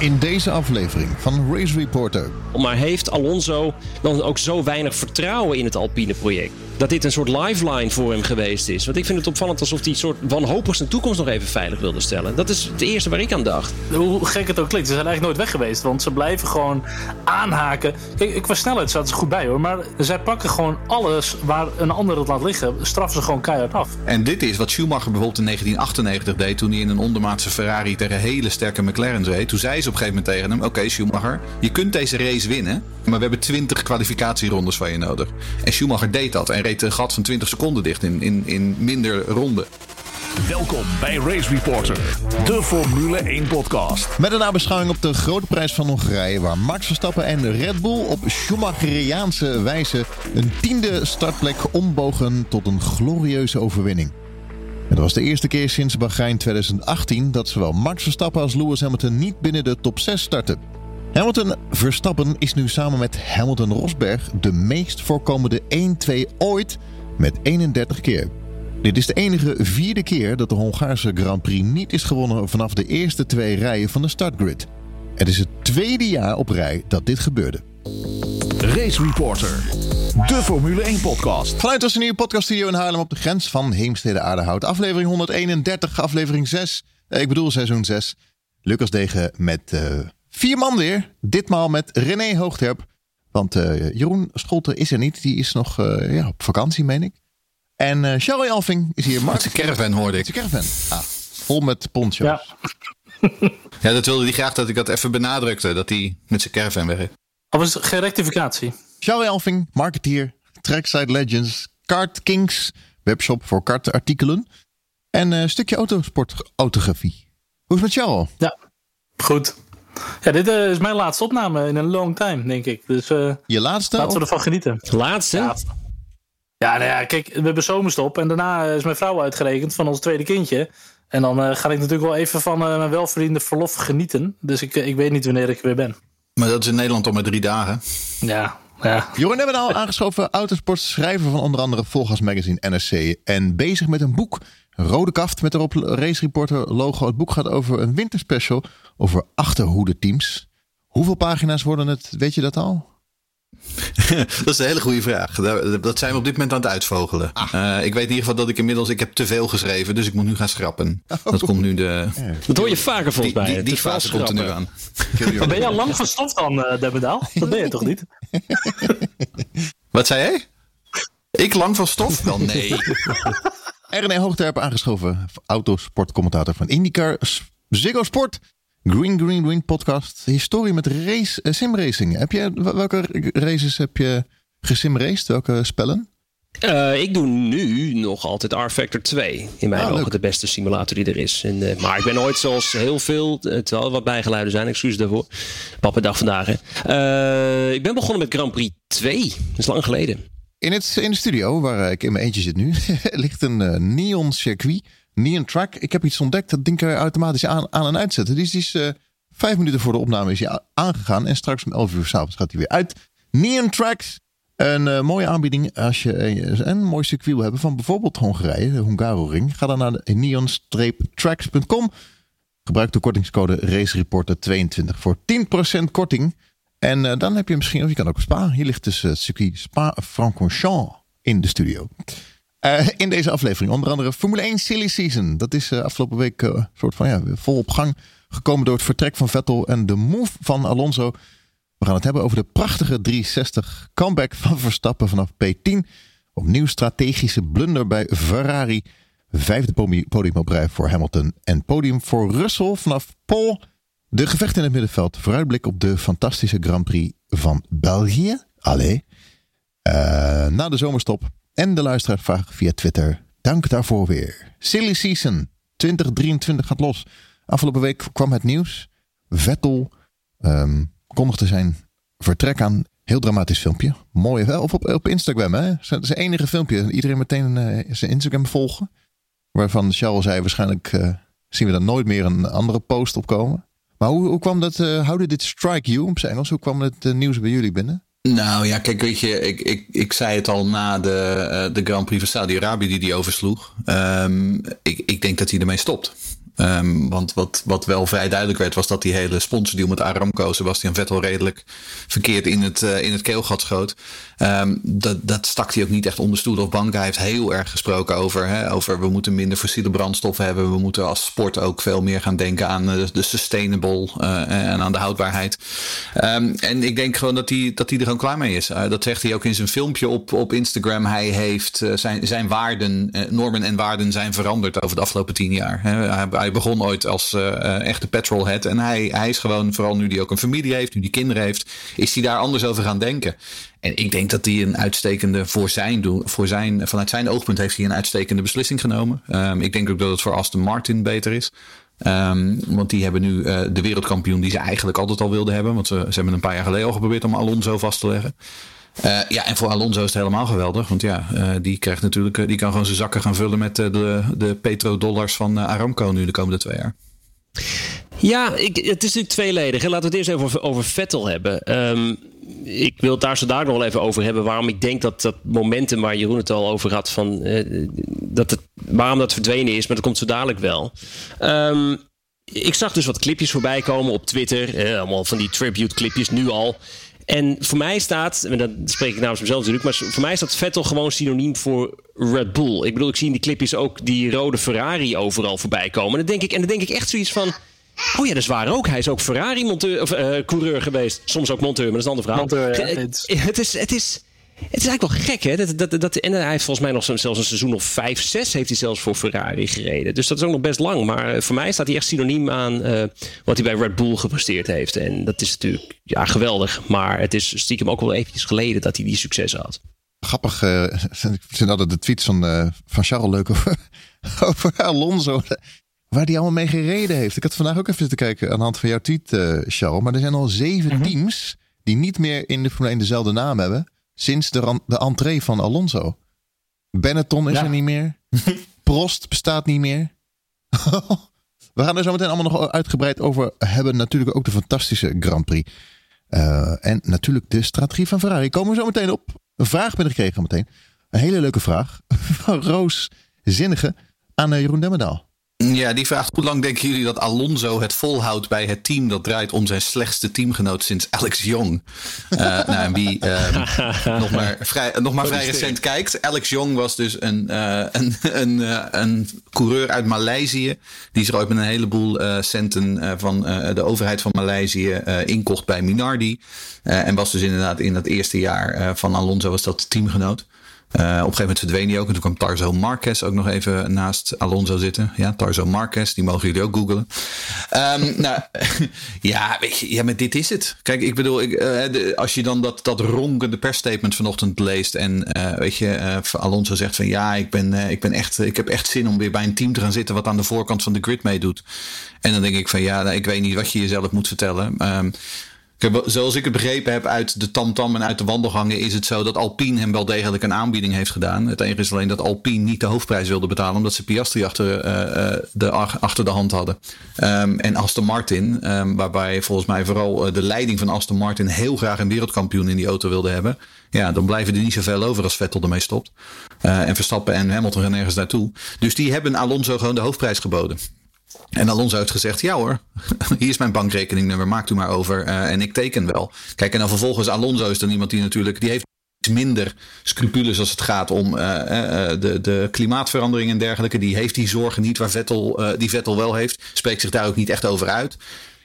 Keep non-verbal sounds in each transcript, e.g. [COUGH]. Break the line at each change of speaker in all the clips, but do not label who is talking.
In deze aflevering van Race Reporter.
Maar heeft Alonso dan ook zo weinig vertrouwen in het Alpine project? Dat dit een soort lifeline voor hem geweest is. Want ik vind het opvallend alsof hij een soort wanhopig zijn toekomst nog even veilig wilde stellen. Dat is het eerste waar ik aan dacht.
Hoe gek het ook klinkt, ze zijn eigenlijk nooit weg geweest. Want ze blijven gewoon aanhaken. Kijk, qua snelheid staat ze goed bij hoor. Maar zij pakken gewoon alles waar een ander het laat liggen. Straffen ze gewoon keihard af.
En dit is wat Schumacher bijvoorbeeld in 1998 deed. Toen hij in een ondermaatse Ferrari tegen hele sterke McLaren reed. Toen zei ze op een gegeven moment tegen hem: Oké, Schumacher, je kunt deze race winnen. Maar we hebben 20 kwalificatierondes van je nodig. En Schumacher deed dat en reed een gat van 20 seconden dicht in, in, in minder ronden.
Welkom bij Race Reporter, de Formule 1 podcast.
Met een nabeschouwing op de grote prijs van Hongarije, waar Max Verstappen en Red Bull op Schumacheriaanse wijze een tiende startplek ombogen tot een glorieuze overwinning. Het was de eerste keer sinds Bahrein 2018 dat zowel Max Verstappen als Lewis Hamilton niet binnen de top 6 starten. Hamilton Verstappen is nu samen met Hamilton Rosberg de meest voorkomende 1-2 ooit met 31 keer. Dit is de enige vierde keer dat de Hongaarse Grand Prix niet is gewonnen vanaf de eerste twee rijen van de startgrid. Het is het tweede jaar op rij dat dit gebeurde.
Race Reporter, de Formule 1 podcast.
Vanuit onze nieuwe podcaststudio in Haarlem op de grens van Heemstede Aardehout. Aflevering 131, aflevering 6. Eh, ik bedoel seizoen 6. Lucas Degen met uh, vier man weer. Ditmaal met René Hoogterp. Want uh, Jeroen Scholten is er niet. Die is nog uh, ja, op vakantie, meen ik. En uh, Charlie Alving is hier.
Met zijn caravan hoorde ik.
Zijn caravan. Ah, vol met poncho's.
Ja. [LAUGHS]
ja, dat wilde hij graag dat ik dat even benadrukte. Dat hij met zijn caravan weg is.
Het geen rectificatie?
Charlie Alving, marketeer, Trackside Legends, Kart Kings, webshop voor kartartikelen. En een stukje autosportautografie. Hoe is het met jou?
Ja, goed. Ja, dit uh, is mijn laatste opname in een long time, denk ik. Dus uh,
je laatste?
Laten we ervan genieten.
Laatste?
Ja, ja, nou ja, kijk, we hebben zomerstop. En daarna is mijn vrouw uitgerekend van ons tweede kindje. En dan uh, ga ik natuurlijk wel even van mijn welverdiende verlof genieten. Dus ik, ik weet niet wanneer ik weer ben.
Maar dat is in Nederland al maar drie dagen.
Ja, ja.
Joran hebben we al aangeschoven. Autosport, schrijver van onder andere Volgas Magazine NRC. En bezig met een boek. Rode kaft met erop Race Reporter logo. Het boek gaat over een winterspecial over achterhoede teams. Hoeveel pagina's worden het? Weet je dat al? [LAUGHS]
dat is een hele goede vraag. Dat zijn we op dit moment aan het uitvogelen. Ah. Uh, ik weet in ieder geval dat ik inmiddels... Ik heb te veel geschreven, dus ik moet nu gaan schrappen. Oh. Dat komt nu de...
Ja. Dat hoor je vaker volgens mij.
Die, die, die fase komt er nu aan.
ben je al lang van stof dan, uh? [LAUGHS] Dat ben je toch niet? [LAUGHS]
Wat zei jij? Ik lang van stof? Wel nee.
René Hoogterp aangeschoven. Autosportcommentator van IndyCar. Ziggo Sport. Green Green Green podcast. Historie met race, uh, simracing. Heb je, welke races heb je gesimraced? Welke spellen?
Uh, ik doe nu nog altijd R-Factor 2. In mijn ah, ogen leuk. de beste simulator die er is. En, uh, maar ik ben ooit zoals heel veel, terwijl er wat bijgeluiden zijn, excuus daarvoor. Papa dag vandaag. Hè. ik ben begonnen met Grand Prix 2. Dat is lang geleden.
In, het, in de studio, waar ik in mijn eentje zit nu, [LAUGHS] ligt een neon circuit. Neon Track. Ik heb iets ontdekt. Dat ding kan je automatisch aan, aan en uitzetten. Dus die is uh, vijf minuten voor de opname is aangegaan. En straks om 11 uur s'avonds gaat hij weer uit. Neon Tracks. Een uh, mooie aanbieding als je uh, een mooi circuit wil hebben van bijvoorbeeld Hongarije, de Hungaroring. Ga dan naar neon-tracks.com. Gebruik de kortingscode RaceReporter22 voor 10% korting. En dan heb je misschien, of je kan ook Spa. Hier ligt dus het circuit Spa-Francorchamps in de studio. Uh, in deze aflevering onder andere Formule 1 Silly Season. Dat is uh, afgelopen week uh, soort van ja, vol op gang gekomen door het vertrek van Vettel en de move van Alonso. We gaan het hebben over de prachtige 360 comeback van Verstappen vanaf P10. Opnieuw strategische blunder bij Ferrari. Vijfde podium op rij voor Hamilton en podium voor Russell vanaf Pol. De gevecht in het middenveld. Vooruitblik op de fantastische Grand Prix van België. Allee. na de zomerstop en de luisteraarsvraag via Twitter. Dank daarvoor weer. Silly Season 2023 gaat los. Afgelopen week kwam het nieuws. Vettel um, kondigde zijn vertrek aan. Heel dramatisch filmpje. Mooi. Of op, op Instagram. Hè? Het is enige filmpje. Iedereen meteen uh, zijn Instagram volgen. Waarvan Charles zei waarschijnlijk uh, zien we dan nooit meer een andere post opkomen. Maar hoe, hoe kwam dat? Uh, how did it strike you op zijn Engels? Hoe kwam het nieuws bij jullie binnen?
Nou ja, kijk, weet je, ik, ik, ik zei het al na de, uh, de Grand Prix van Saudi-Arabië die hij oversloeg. Um, ik, ik denk dat hij ermee stopt. Um, want wat, wat wel vrij duidelijk werd, was dat die hele sponsordeal met Aramco, Sebastian Vettel, redelijk verkeerd in het, uh, in het keelgat schoot. Um, dat, dat stak hij ook niet echt onder stoel of bank. Hij heeft heel erg gesproken over, hè, over we moeten minder fossiele brandstoffen hebben. We moeten als sport ook veel meer gaan denken aan de, de sustainable uh, en aan de houdbaarheid. Um, en ik denk gewoon dat hij, dat hij er gewoon klaar mee is. Dat zegt hij ook in zijn filmpje op, op Instagram. Hij heeft zijn, zijn waarden, normen en waarden zijn veranderd over de afgelopen tien jaar. Hij, hij begon ooit als uh, echte petrolhead. En hij, hij is gewoon, vooral nu hij ook een familie heeft, nu hij kinderen heeft, is hij daar anders over gaan denken. En ik denk dat hij een uitstekende voor zijn. Voor zijn, vanuit zijn oogpunt heeft hij een uitstekende beslissing genomen. Um, ik denk ook dat het voor Aston Martin beter is. Um, want die hebben nu uh, de wereldkampioen die ze eigenlijk altijd al wilden hebben. Want ze, ze hebben een paar jaar geleden al geprobeerd om Alonso vast te leggen. Uh, ja, en voor Alonso is het helemaal geweldig. Want ja, uh, die krijgt natuurlijk, die kan gewoon zijn zakken gaan vullen met de, de petrodollars van Aramco nu de komende twee jaar.
Ja, ik, het is natuurlijk tweeledig. Laten we het eerst even over, Vettel hebben. Um, ik wil het daar zo daar nog wel even over hebben. Waarom ik denk dat dat momentum waar Jeroen het al over had. Van, dat het, waarom dat verdwenen is, maar dat komt zo dadelijk wel. Um, ik zag dus wat clipjes voorbij komen op Twitter. Eh, allemaal van die tribute clipjes nu al. En voor mij staat, en dat spreek ik namens mezelf natuurlijk, maar voor mij staat Vettel gewoon synoniem voor Red Bull. Ik bedoel, ik zie in die clipjes ook die rode Ferrari overal voorbij komen. En dan denk ik, en dan denk ik echt zoiets van. Oh ja, dat is waar ook. Hij is ook Ferrari-coureur uh, coureur geweest. Soms ook monteur, maar dat is een andere verhaal.
Monteur, ja,
het, het, is, het, is, het is eigenlijk wel gek, hè? Dat, dat, dat, en hij heeft volgens mij nog zelfs een seizoen of 5, 6 heeft hij zelfs voor Ferrari gereden. Dus dat is ook nog best lang. Maar voor mij staat hij echt synoniem aan uh, wat hij bij Red Bull gepresteerd heeft. En dat is natuurlijk ja, geweldig. Maar het is stiekem ook wel eventjes geleden dat hij die succes had.
Grappig, uh, ik vind altijd de tweets van, uh, van Charles leuk over, [LAUGHS] over Alonso. Waar die allemaal mee gereden heeft. Ik had vandaag ook even zitten kijken aan de hand van jouw tweet, uh, Charles. Maar er zijn al zeven -hmm. teams die niet meer in de Formule 1 dezelfde naam hebben. Sinds de, de entree van Alonso. Benetton is ja. er niet meer. [LAUGHS] Prost bestaat niet meer. [LAUGHS] We gaan er zo meteen allemaal nog uitgebreid over hebben. Natuurlijk ook de fantastische Grand Prix. Uh, en natuurlijk de strategie van Ferrari. Komen we zo meteen op. Een vraag binnengekregen meteen. Een hele leuke vraag [LAUGHS] van Roos Zinnige aan uh, Jeroen Demmendaal.
Ja, die vraagt hoe lang denken jullie dat Alonso het volhoudt bij het team dat draait om zijn slechtste teamgenoot sinds Alex Young? Uh, [LAUGHS] nou, en wie uh, [LAUGHS] nog maar vrij, nog maar vrij recent kijkt. Alex Young was dus een, uh, een, een, een coureur uit Maleisië. Die zich ooit met een heleboel centen van de overheid van Maleisië inkocht bij Minardi. en was dus inderdaad in dat eerste jaar van Alonso was dat teamgenoot. Uh, op een gegeven moment verdween hij ook. En toen kwam Tarzo Marquez ook nog even naast Alonso zitten. Ja, Tarzo Marquez, die mogen jullie ook googlen. Um, [LAUGHS] nou, [LAUGHS] ja, weet je, ja, maar dit is het. Kijk, ik bedoel, ik, de, als je dan dat, dat ronkende persstatement vanochtend leest. En uh, weet je, Alonso zegt van ja, ik, ben, ik, ben echt, ik heb echt zin om weer bij een team te gaan zitten wat aan de voorkant van de grid meedoet. En dan denk ik van ja, nou, ik weet niet wat je jezelf moet vertellen. Um, Zoals ik het begrepen heb uit de tamtam en uit de wandelgangen, is het zo dat Alpine hem wel degelijk een aanbieding heeft gedaan. Het enige is alleen dat Alpine niet de hoofdprijs wilde betalen, omdat ze Piastri achter, uh, de, achter de hand hadden. Um, en Aston Martin, um, waarbij volgens mij vooral de leiding van Aston Martin heel graag een wereldkampioen in die auto wilde hebben. Ja, dan blijven er niet zoveel over als Vettel ermee stopt. En Verstappen en Hamilton gaan nergens naartoe. Dus die hebben Alonso gewoon de hoofdprijs geboden. En Alonso heeft gezegd: Ja hoor, [LAUGHS] hier is mijn bankrekeningnummer, maakt u maar over uh, en ik teken wel. Kijk, en dan vervolgens Alonso is dan iemand die natuurlijk, die heeft minder scrupules als het gaat om uh, uh, de, de klimaatverandering en dergelijke. Die heeft die zorgen niet waar Vettel, die Vettel wel heeft. Spreekt zich daar ook niet echt over uit.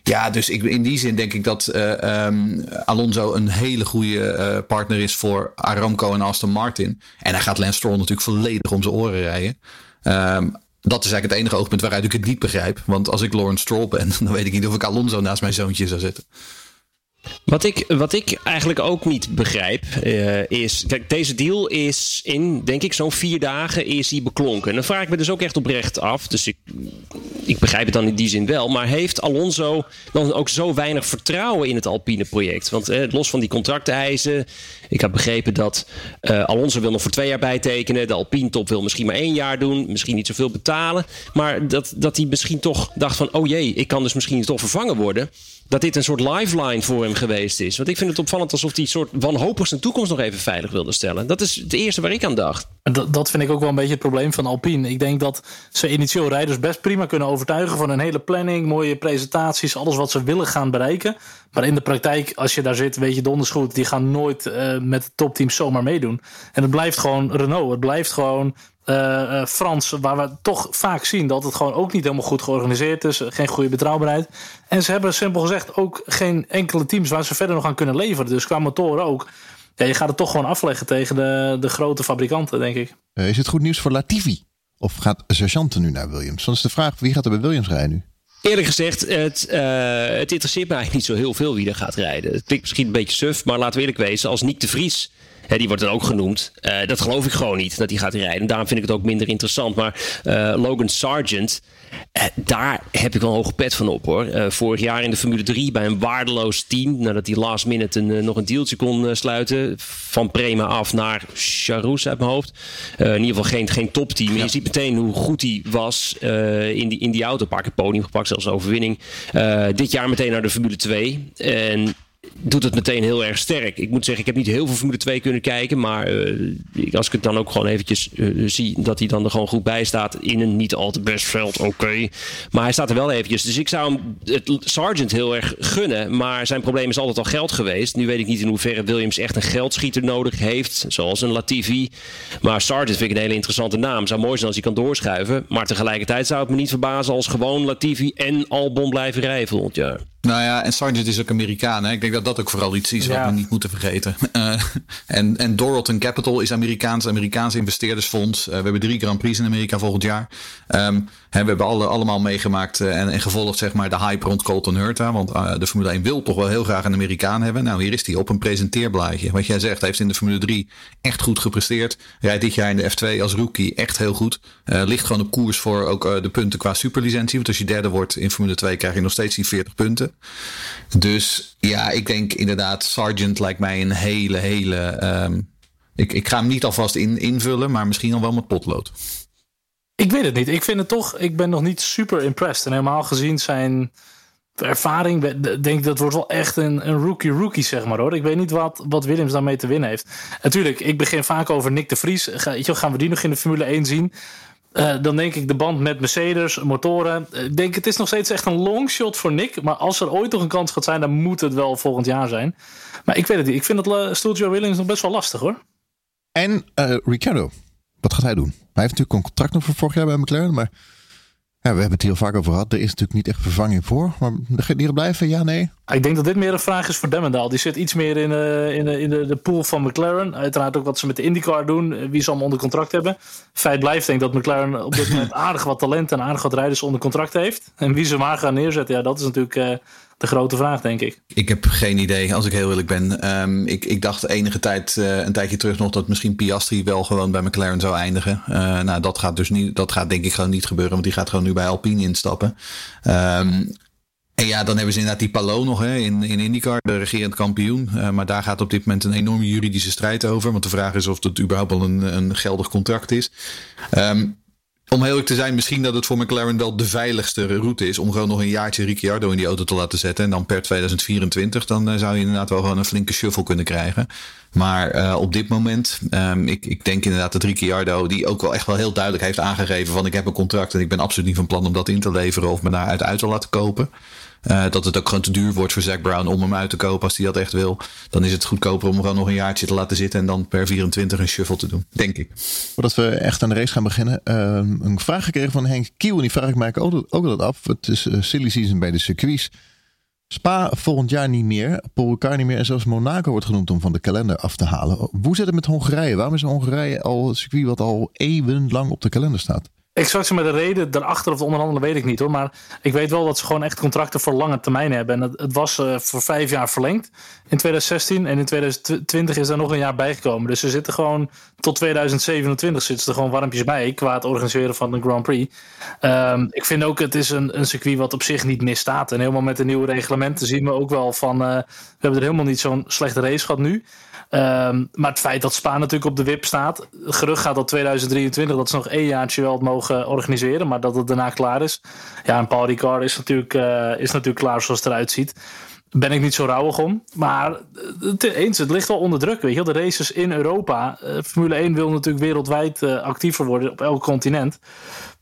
Ja, dus ik, in die zin denk ik dat um, Alonso een hele goede partner is voor Aramco en Aston Martin. En hij gaat Lance Stroll natuurlijk volledig om zijn oren rijden. Um, dat is eigenlijk het enige oogpunt waaruit ik het niet begrijp. Want als ik Lawrence Stroll ben, [LAUGHS] dan weet ik niet of ik Alonso naast mijn zoontje zou zetten.
Wat ik, wat ik eigenlijk ook niet begrijp uh, is. Kijk, deze deal is in, denk ik, zo'n vier dagen is hij beklonken. En dan vraag ik me dus ook echt oprecht af. Dus ik, ik begrijp het dan in die zin wel. Maar heeft Alonso dan ook zo weinig vertrouwen in het Alpine project? Want eh, los van die contracteisen. Ik heb begrepen dat uh, Alonso wil nog voor twee jaar bijtekenen. De Alpine top wil misschien maar één jaar doen. Misschien niet zoveel betalen. Maar dat, dat hij misschien toch dacht van: oh jee, ik kan dus misschien toch vervangen worden dat dit een soort lifeline voor hem geweest is. Want ik vind het opvallend alsof hij soort wanhopig zijn toekomst nog even veilig wilde stellen. Dat is het eerste waar ik aan dacht.
Dat, dat vind ik ook wel een beetje het probleem van Alpine. Ik denk dat ze initieel rijders best prima kunnen overtuigen van een hele planning, mooie presentaties, alles wat ze willen gaan bereiken. Maar in de praktijk, als je daar zit, weet je donders goed, die gaan nooit uh, met topteams zomaar meedoen. En het blijft gewoon Renault. Het blijft gewoon uh, Frans, waar we toch vaak zien dat het gewoon ook niet helemaal goed georganiseerd is. Geen goede betrouwbaarheid. En ze hebben simpel gezegd ook geen enkele teams waar ze verder nog aan kunnen leveren. Dus qua motoren ook. Ja, je gaat het toch gewoon afleggen tegen de, de grote fabrikanten, denk ik.
Uh, is het goed nieuws voor Latifi? Of gaat Sergeant nu naar Williams? Dan is de vraag, wie gaat er bij Williams rijden nu?
Eerlijk gezegd, het, uh, het interesseert mij eigenlijk niet zo heel veel wie er gaat rijden. Het klinkt misschien een beetje suf, maar laten we eerlijk wezen. Als Nick de Vries Hè, die wordt dan ook genoemd. Uh, dat geloof ik gewoon niet, dat hij gaat rijden. Daarom vind ik het ook minder interessant. Maar uh, Logan Sargent, uh, daar heb ik wel een hoge pet van op hoor. vorig jaar in de Formule 3 bij een waardeloos team. Nadat hij last minute een, nog een deeltje kon sluiten. Van Prema af naar Charous uit mijn hoofd. in ieder geval geen, geen topteam. Ja. Je ziet meteen hoe goed hij was in, die, in die auto. Een paar keer podium gepakt, zelfs overwinning. dit jaar meteen naar de Formule 2. En doet het meteen heel erg sterk. Ik moet zeggen, ik heb niet heel veel Formule 2 kunnen kijken. Maar uh, als ik het dan ook gewoon eventjes uh, zie dat hij dan er gewoon goed bij staat. In een niet al te best veld, oké. Maar hij staat er wel eventjes. Dus ik zou hem het Sargent heel erg gunnen. Maar zijn probleem is altijd al geld geweest. Nu weet ik niet in hoeverre Williams echt een geldschieter nodig heeft. Zoals een Latifi. Maar Sargent vind ik een hele interessante naam. Zou mooi zijn als hij kan doorschuiven. Maar tegelijkertijd zou het me niet verbazen als gewoon Latifi en Albon blijven rijden volgend jaar.
Nou ja, en Sargent is ook Amerikaan. Hè? Ik denk dat dat ook vooral iets is wat we niet moeten vergeten. Uh, [LAUGHS] en, en Doralton Capital is Amerikaans, Amerikaans investeerdersfonds. Uh, we hebben drie Grand Prix in Amerika volgend jaar. Um, hè, we hebben alle, allemaal meegemaakt uh, en, en, gevolgd zeg maar de hype rond Colton Hurta. Want de Formule 1 wil toch wel heel graag een Amerikaan hebben. Nou, hier is hij op een presenteerblaadje. Wat jij zegt, hij heeft in de Formule 3 echt goed gepresteerd. Rijdt dit jaar in de F2 als rookie echt heel goed. ligt gewoon op koers voor ook de punten qua superlicentie. Want als je derde wordt in Formule 2 krijg je nog steeds die 40 punten. Dus ja, ik denk inderdaad, Sargent lijkt mij een hele, hele. Um, ik, ik ga hem niet alvast in, invullen, maar misschien al wel met potlood.
Ik weet het niet. Ik vind het toch, ik ben nog niet super impressed. En helemaal gezien zijn ervaring, denk dat wordt wel echt een, een rookie-rookie, zeg maar hoor. Ik weet niet wat, wat Williams daarmee te winnen heeft. Natuurlijk, ik begin vaak over Nick de Vries. Ga, gaan we die nog in de Formule 1 zien? Uh, dan denk ik de band met Mercedes, motoren. Ik denk het is nog steeds echt een longshot voor Nick. Maar als er ooit nog een kans gaat zijn, dan moet het wel volgend jaar zijn. Maar ik weet het niet. Ik vind dat stoeltje Williams nog best wel lastig hoor.
En Ricciardo, wat gaat hij doen? Hij heeft natuurlijk een contract nog voor vorig jaar bij McLaren. Maar we hebben het hier al vaak over gehad. Er is natuurlijk niet echt vervanging voor. Maar gaat die er blijven? Ja, nee?
Ik denk dat dit meer een vraag is voor Demmendaal. Die zit iets meer in, uh, in, de, in de, de, pool van McLaren. Uiteraard ook wat ze met de IndyCar doen. Eh, wie ze allemaal onder contract hebben. Feit blijft denk ik dat McLaren op dit moment [LAUGHS] aardig wat talent en aardig wat rijders onder contract heeft. En wie ze maar gaan neerzetten, ja, dat is natuurlijk... De grote vraag, denk ik.
Ik heb geen idee, als ik heel eerlijk ben. Um, ik, ik dacht enige tijd, uh, een tijdje terug nog, dat misschien Piastri wel gewoon bij McLaren zou eindigen. Uh, nou, dat gaat dus niet, dat gaat denk ik gewoon niet gebeuren, want die gaat gewoon nu bij Alpine instappen. Um, en ja, dan hebben ze inderdaad die Palo nog hè, in, in IndyCar, de regerend kampioen. Uh, maar daar gaat op dit moment een enorme juridische strijd over. Want de vraag is of het überhaupt wel een, een geldig contract is. Um, om heel eerlijk te zijn, misschien dat het voor McLaren wel de veiligste route is. Om gewoon nog een jaartje Ricciardo in die auto te laten zetten. En dan per 2024, dan uh, zou je inderdaad wel gewoon een flinke shuffle kunnen krijgen. Maar uh, op dit moment, um, ik, ik denk inderdaad dat Ricciardo, die ook wel echt wel heel duidelijk heeft aangegeven van ik heb een contract en ik ben absoluut niet van plan om dat in te leveren of me daaruit uit te laten kopen. Uh, dat het ook gewoon te duur wordt voor Zack Brown om hem uit te kopen als hij dat echt wil. Dan is het goedkoper om gewoon nog een jaartje te laten zitten en dan per 24 een shuffle te doen, denk ik.
Voordat we echt aan de race gaan beginnen, uh, een vraag gekregen van Henk Kiel en die vraag ik mij ook, ook dat af. Het is uh, silly season bij de circuits. Spa volgend jaar niet meer, Paul Ricard niet meer en zelfs Monaco wordt genoemd om van de kalender af te halen. Hoe zit het met Hongarije? Waarom is Hongarije al een circuit wat al eeuwenlang op de kalender staat?
Exact met de reden daarachter of de onder andere weet ik niet hoor. Maar ik weet wel dat ze gewoon echt contracten voor lange termijn hebben. En het, het was uh, voor vijf jaar verlengd in 2016. En in 2020 is er nog een jaar bijgekomen. Dus ze zitten gewoon tot 2027 zitten er gewoon warmpjes bij. Qua het organiseren van de Grand Prix. Um, ik vind ook het is een, een circuit wat op zich niet misstaat. En helemaal met de nieuwe reglementen zien we ook wel van... Uh, we hebben er helemaal niet zo'n slechte race gehad nu. Um, maar het feit dat Spa natuurlijk op de wip staat. Gerucht gaat dat 2023 dat ze nog één jaartje wel het mogen organiseren. Maar dat het daarna klaar is. Ja, en Paul Ricard is natuurlijk, uh, is natuurlijk klaar zoals het eruit ziet. ben ik niet zo rouwig om. Maar het, eens, het ligt wel onder druk. Weet je, de races in Europa. Uh, Formule 1 wil natuurlijk wereldwijd actiever worden op elk continent.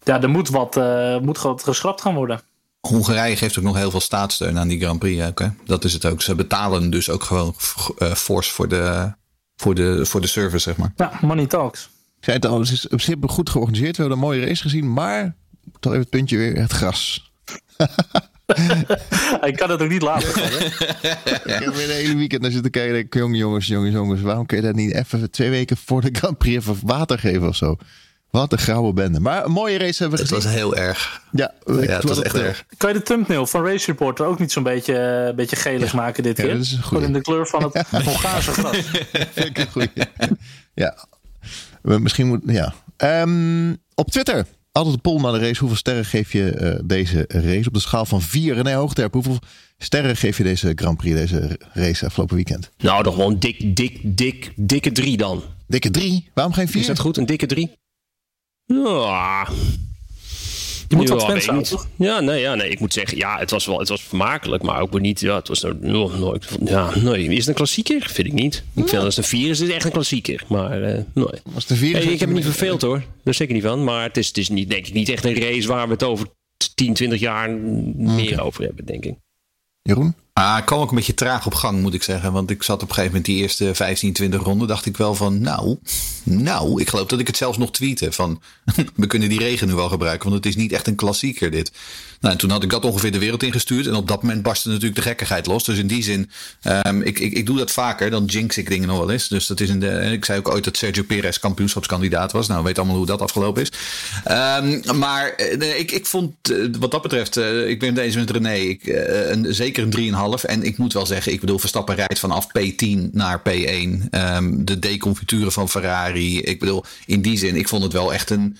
Ja, er moet wat, moet wat geschrapt gaan worden.
Hongarije geeft ook nog heel veel staatssteun aan die Grand Prix. Ook, hè? Dat is het ook. Ze betalen dus ook gewoon fors voor de, voor, de, voor de service, zeg maar.
Ja, money talks.
Ik zei het al, het is op zich goed georganiseerd. We hebben een mooie race gezien, maar toch even het puntje weer, het gras. [LAUGHS]
ik kan het ook niet laten. [LAUGHS]
ik heb weer een hele weekend naar zitten kijken. Denk, jong, jongens, jongens, jongens, waarom kun je dat niet even twee weken voor de Grand Prix even water geven of zo? Wat een grauwe bende. Maar een mooie race hebben we
gezien. Het was heel erg.
Ja,
ja het was echt erg.
Kan je de thumbnail van Race Reporter ook niet zo'n beetje, uh, beetje gelig maken dit keer? Ja, dat is Gewoon in de kleur van het [LAUGHS] Hongaarse gras. [LAUGHS]
Vind ik een goeie. Ja. Misschien moet... Ja. Um, op Twitter altijd de poll naar de race. Hoeveel sterren geef je uh, deze race? Op de schaal van 4 René Hoogterp. Hoeveel sterren geef je deze Grand Prix, deze race afgelopen weekend?
Nou, toch gewoon dik, dik, dik, dikke 3 dan.
Dikke 3? Waarom geen 4?
Is dat goed, een dikke 3? Ja,
je moet wat fans zijn,
Ja, nee, ja, nee, ik moet zeggen, ja, het was wel, het was vermakelijk, maar ook niet, ja, het was nog nooit, ja, nee, is het een klassieker? Vind ik niet. Ik vind dat een virus is echt een klassieker, maar uh, nee.
Als de virus
hey, ik heb het niet verveeld hoor, daar zeker niet van, maar het is, het is niet, denk ik, niet echt een race waar we het over 10, 20 jaar meer over hebben, denk ik.
Jeroen?
Ah, ik kwam ook een beetje traag op gang, moet ik zeggen. Want ik zat op een gegeven moment die eerste 15, 20 ronden. Dacht ik wel van, nou, nou. Ik geloof dat ik het zelfs nog tweette. Van, [LAUGHS] we kunnen die regen nu wel gebruiken. Want het is niet echt een klassieker dit. Nou, en toen had ik dat ongeveer de wereld ingestuurd. En op dat moment barstte natuurlijk de gekkigheid los. Dus in die zin, um, ik, ik, ik doe dat vaker. Dan jinx ik dingen nog wel eens. Dus dat is in de. Ik zei ook ooit dat Sergio Perez kampioenschapskandidaat was. Nou, weet allemaal hoe dat afgelopen is. Um, maar eh, ik, ik vond, eh, wat dat betreft, ik ben deze met René. Ik, een, zeker een 3,5. En ik moet wel zeggen, ik bedoel, Verstappen rijdt vanaf P10 naar P1. Um, ehm, de deconfituren van Ferrari. Ik bedoel, in die zin, ik vond het wel echt een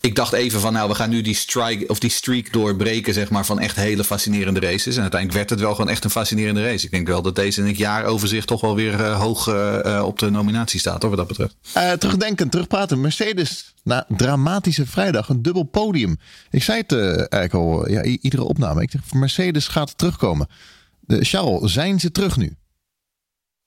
ik dacht even van, nou, we gaan nu die strike of die streak doorbreken, zeg maar, van echt hele fascinerende races. En uiteindelijk werd het wel gewoon echt een fascinerende race. Ik denk wel dat deze in het jaaroverzicht toch wel weer uh, hoog uh, op de nominatie staat, hoor, wat dat betreft.
Terugdenken, terugpraten. Mercedes na dramatische vrijdag, een dubbel podium. Ik zei het eigenlijk al, ja, iedere opname. Ik dacht, Mercedes gaat terugkomen. De Charles, zijn ze terug nu?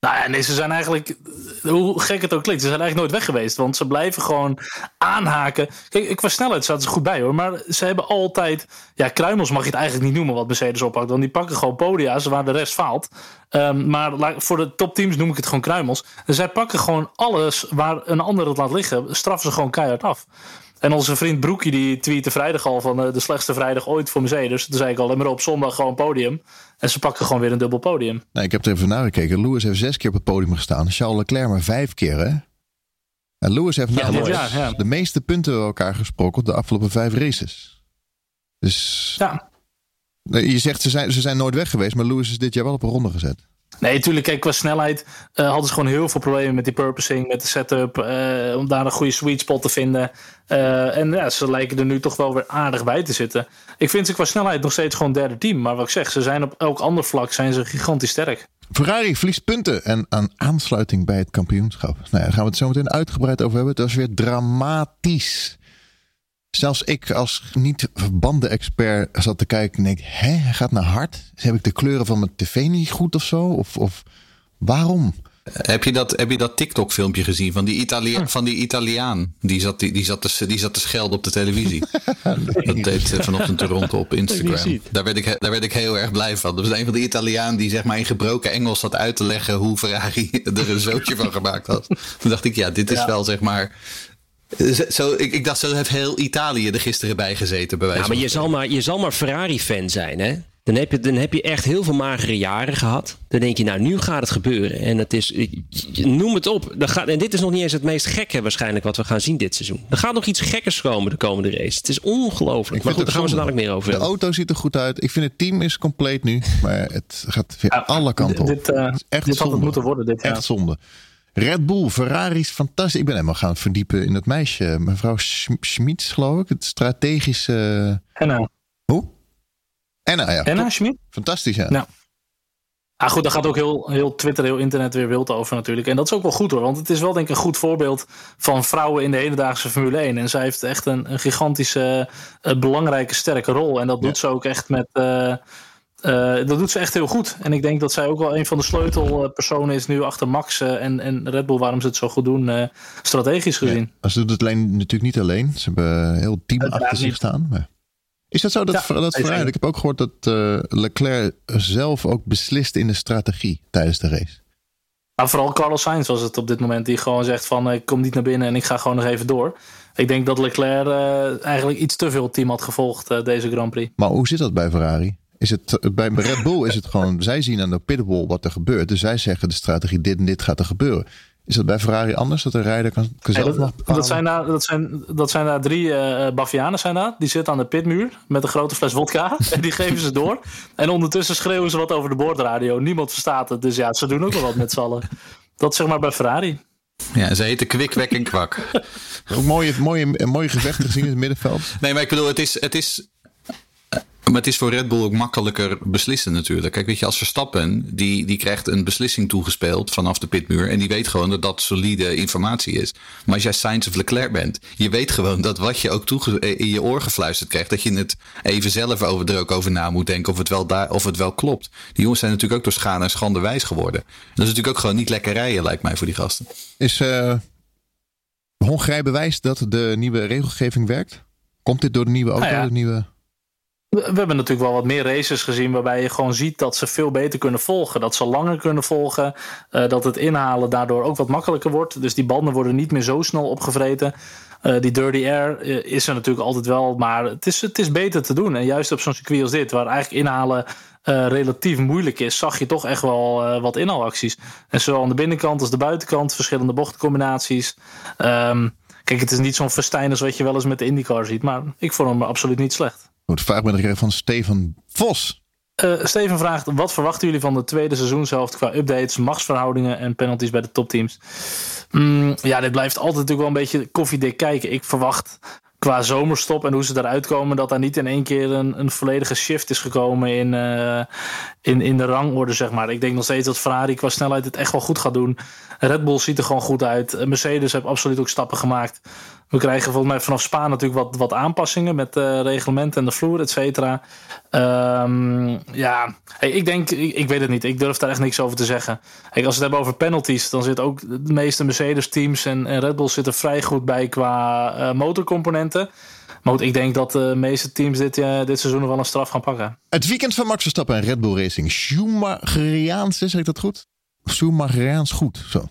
Nou ja, nee, ze zijn eigenlijk, hoe gek het ook klinkt, ze zijn eigenlijk nooit weg geweest. Want ze blijven gewoon aanhaken. Kijk, qua snelheid zaten ze goed bij hoor. Maar ze hebben altijd, ja, kruimels mag je het eigenlijk niet noemen wat Mercedes oppakt. Want die pakken gewoon podia's waar de rest faalt. Um, maar voor de topteams noem ik het gewoon kruimels. En zij pakken gewoon alles waar een ander het laat liggen, straffen ze gewoon keihard af. En onze vriend Broekie die tweette vrijdag al van uh, de slechtste vrijdag ooit voor Mercedes. Toen zei ik al, maar op zondag gewoon podium. En ze pakken gewoon weer een dubbel podium.
Nee, ik heb er even naar gekeken. Lewis heeft zes keer op het podium gestaan. Charles Leclerc maar vijf keer, hè? En Lewis heeft ja, namelijk ja. de meeste punten bij elkaar gesproken op de afgelopen vijf races. Dus
ja.
je zegt ze zijn, ze zijn nooit weg geweest, maar Lewis is dit jaar wel op een ronde gezet.
Nee, natuurlijk. Kijk, qua snelheid uh, hadden ze gewoon heel veel problemen met die purposing, met de setup. Uh, om daar een goede sweet spot te vinden. Uh, en ja, ze lijken er nu toch wel weer aardig bij te zitten. Ik vind ze qua snelheid nog steeds gewoon derde team. Maar wat ik zeg, ze zijn op elk ander vlak zijn ze gigantisch sterk.
Ferrari verliest punten en aan aansluiting bij het kampioenschap. Nou ja, daar gaan we het zo meteen uitgebreid over hebben. Het was weer dramatisch. Zelfs ik als niet-banden-expert zat te kijken en denk, hè, hij gaat naar hard? Heb ik de kleuren van mijn tv niet goed of zo? Of, of waarom?
Heb je dat, heb je dat TikTok-filmpje gezien van die, Italia hm. van die Italiaan? Die zat, die, die, zat te, die zat te schelden op de televisie. [LAUGHS] Dat deed vanochtend rond op Instagram. Daar werd, ik, daar werd ik heel erg blij van. Dat was een van de Italiaan die zeg maar in gebroken Engels zat uit te leggen hoe Ferrari [LAUGHS] er een zootje van gemaakt had. Toen dacht ik, ja, dit is wel zeg maar zo, ik, ik dacht, zo heeft heel Italië er gisteren bij gezeten. Bij
ja, maar je zal maar, je zal maar Ferrari-fan zijn, hè? Dan heb, je, dan heb je echt heel veel magere jaren gehad. Dan denk je, nou, nu gaat het gebeuren. En het is, noem het op. Dan gaat, en dit is nog niet eens het meest gekke waarschijnlijk wat we gaan zien dit seizoen. Er gaat nog iets gekkers komen de komende race. Het is ongelooflijk. Maar goed, daar gaan we zo dadelijk meer over
De auto ziet er goed uit. Ik vind het team is compleet nu. Maar het gaat weer alle kanten op.
Dit, uh, echt dit had het moeten worden dit
jaar. Echt zonde. Red Bull, Ferrari's fantastisch. Ik ben helemaal gaan verdiepen in het meisje. Mevrouw Schmid, geloof ik. Het strategische...
Enna.
Hoe? Enna, ja.
Enna Schmid?
Fantastisch, ja.
Nou. Ah, goed, daar gaat ook heel, heel Twitter, heel internet weer wild over natuurlijk. En dat is ook wel goed hoor. Want het is wel denk ik een goed voorbeeld van vrouwen in de hedendaagse Formule 1. En zij heeft echt een, een gigantische, uh, belangrijke, sterke rol. En dat doet ze ook echt met... Uh, dat doet ze echt heel goed. En ik denk dat zij ook wel een van de sleutelpersonen is nu achter Max en, en Red Bull, waarom ze het zo goed doen, strategisch gezien.
Ja, ze doet het alleen natuurlijk niet alleen. Ze hebben een heel team achter zich staan. Maar... Is dat zo dat, ja, dat Ferrari, ik heb ook gehoord dat Leclerc zelf ook beslist in de strategie tijdens de race.
Nou, vooral Carlos Sainz was het op dit moment die gewoon zegt van ik kom niet naar binnen en ik ga gewoon nog even door. Ik denk dat Leclerc uh, eigenlijk iets te veel team had gevolgd uh, deze Grand Prix.
Maar hoe zit dat bij Ferrari? Is het, bij Red Bull is het gewoon, zij zien aan de pitwall wat er gebeurt. Dus zij zeggen de strategie dit en dit gaat er gebeuren. Is dat bij Ferrari anders? Dat de rijder kan, kan zelf
dat, dat, zijn daar, dat, zijn, dat zijn daar drie uh, Bavianen zijn daar. Die zitten aan de pitmuur met een grote fles vodka. [LAUGHS] en die geven ze door. En ondertussen schreeuwen ze wat over de boordradio. Niemand verstaat het. Dus ja, ze doen ook wel wat met z'n allen. Dat zeg maar bij Ferrari.
Ja, ze heten Kwik, Wek en Kwak.
Ook mooie, mooie, mooie gevechten gezien in het middenveld.
Nee, maar ik bedoel, het is, het is maar het is voor Red Bull ook makkelijker beslissen natuurlijk. Kijk, weet je, als Verstappen, die, die krijgt een beslissing toegespeeld vanaf de pitmuur. En die weet gewoon dat dat solide informatie is. Maar als jij Sainz of Leclerc bent, je weet gewoon dat wat je ook toege in je oor gefluisterd krijgt, dat je het even zelf over, er ook over na moet denken of het wel, daar, of het wel klopt. Die jongens zijn natuurlijk ook door schade en schande wijs geworden. Dat is natuurlijk ook gewoon niet lekker rijden, lijkt mij, voor die gasten.
Is uh, Hongarije bewijs dat de nieuwe regelgeving werkt? Komt dit door de nieuwe auto, nou de nieuwe...
We hebben natuurlijk wel wat meer races gezien waarbij je gewoon ziet dat ze veel beter kunnen volgen. Dat ze langer kunnen volgen. Uh, dat het inhalen daardoor ook wat makkelijker wordt. Dus die banden worden niet meer zo snel opgevreten. Uh, die dirty air uh, is er natuurlijk altijd wel. Maar het is, het is beter te doen. En juist op zo'n circuit als dit, waar eigenlijk inhalen relatief moeilijk is, zag je toch echt wel wat inhaalacties. En zowel aan de binnenkant als de buitenkant, verschillende bochtcombinaties. Um, kijk, het is niet zo'n festijn als wat je wel eens met de IndyCar ziet. Maar ik vond hem absoluut niet slecht.
Goed, vraag ben ik van Steven Vos.
Uh, Steven vraagt: wat verwachten jullie van de tweede seizoenshelft qua updates, machtsverhoudingen en penalties bij de topteams? Mm, ja, dit blijft altijd natuurlijk wel een beetje koffiedik kijken. Ik verwacht qua zomerstop en hoe ze eruit komen, dat daar niet in één keer een, een volledige shift is gekomen in, uh, in, in de rangorde, zeg maar. Ik denk nog steeds dat Ferrari qua snelheid het echt wel goed gaat doen. Red Bull ziet er gewoon goed uit. Mercedes heeft absoluut ook stappen gemaakt. We krijgen volgens mij vanaf Spa natuurlijk wat, wat aanpassingen met de reglementen en de vloer, et cetera. Um, ja, hey, ik denk, ik, weet het niet. Ik durf daar echt niks over te zeggen. Als we het hebben over penalties, dan zit ook de meeste Mercedes-teams en, en, Red Bull zitten vrij goed bij qua uh, motorcomponenten. Maar goed, ik denk dat de meeste teams dit, uh, dit seizoen wel een straf gaan pakken.
Het weekend van Max Verstappen en Red Bull Racing. Schumacheriaans, zeg ik dat goed? Schumacheriaans goed, zo.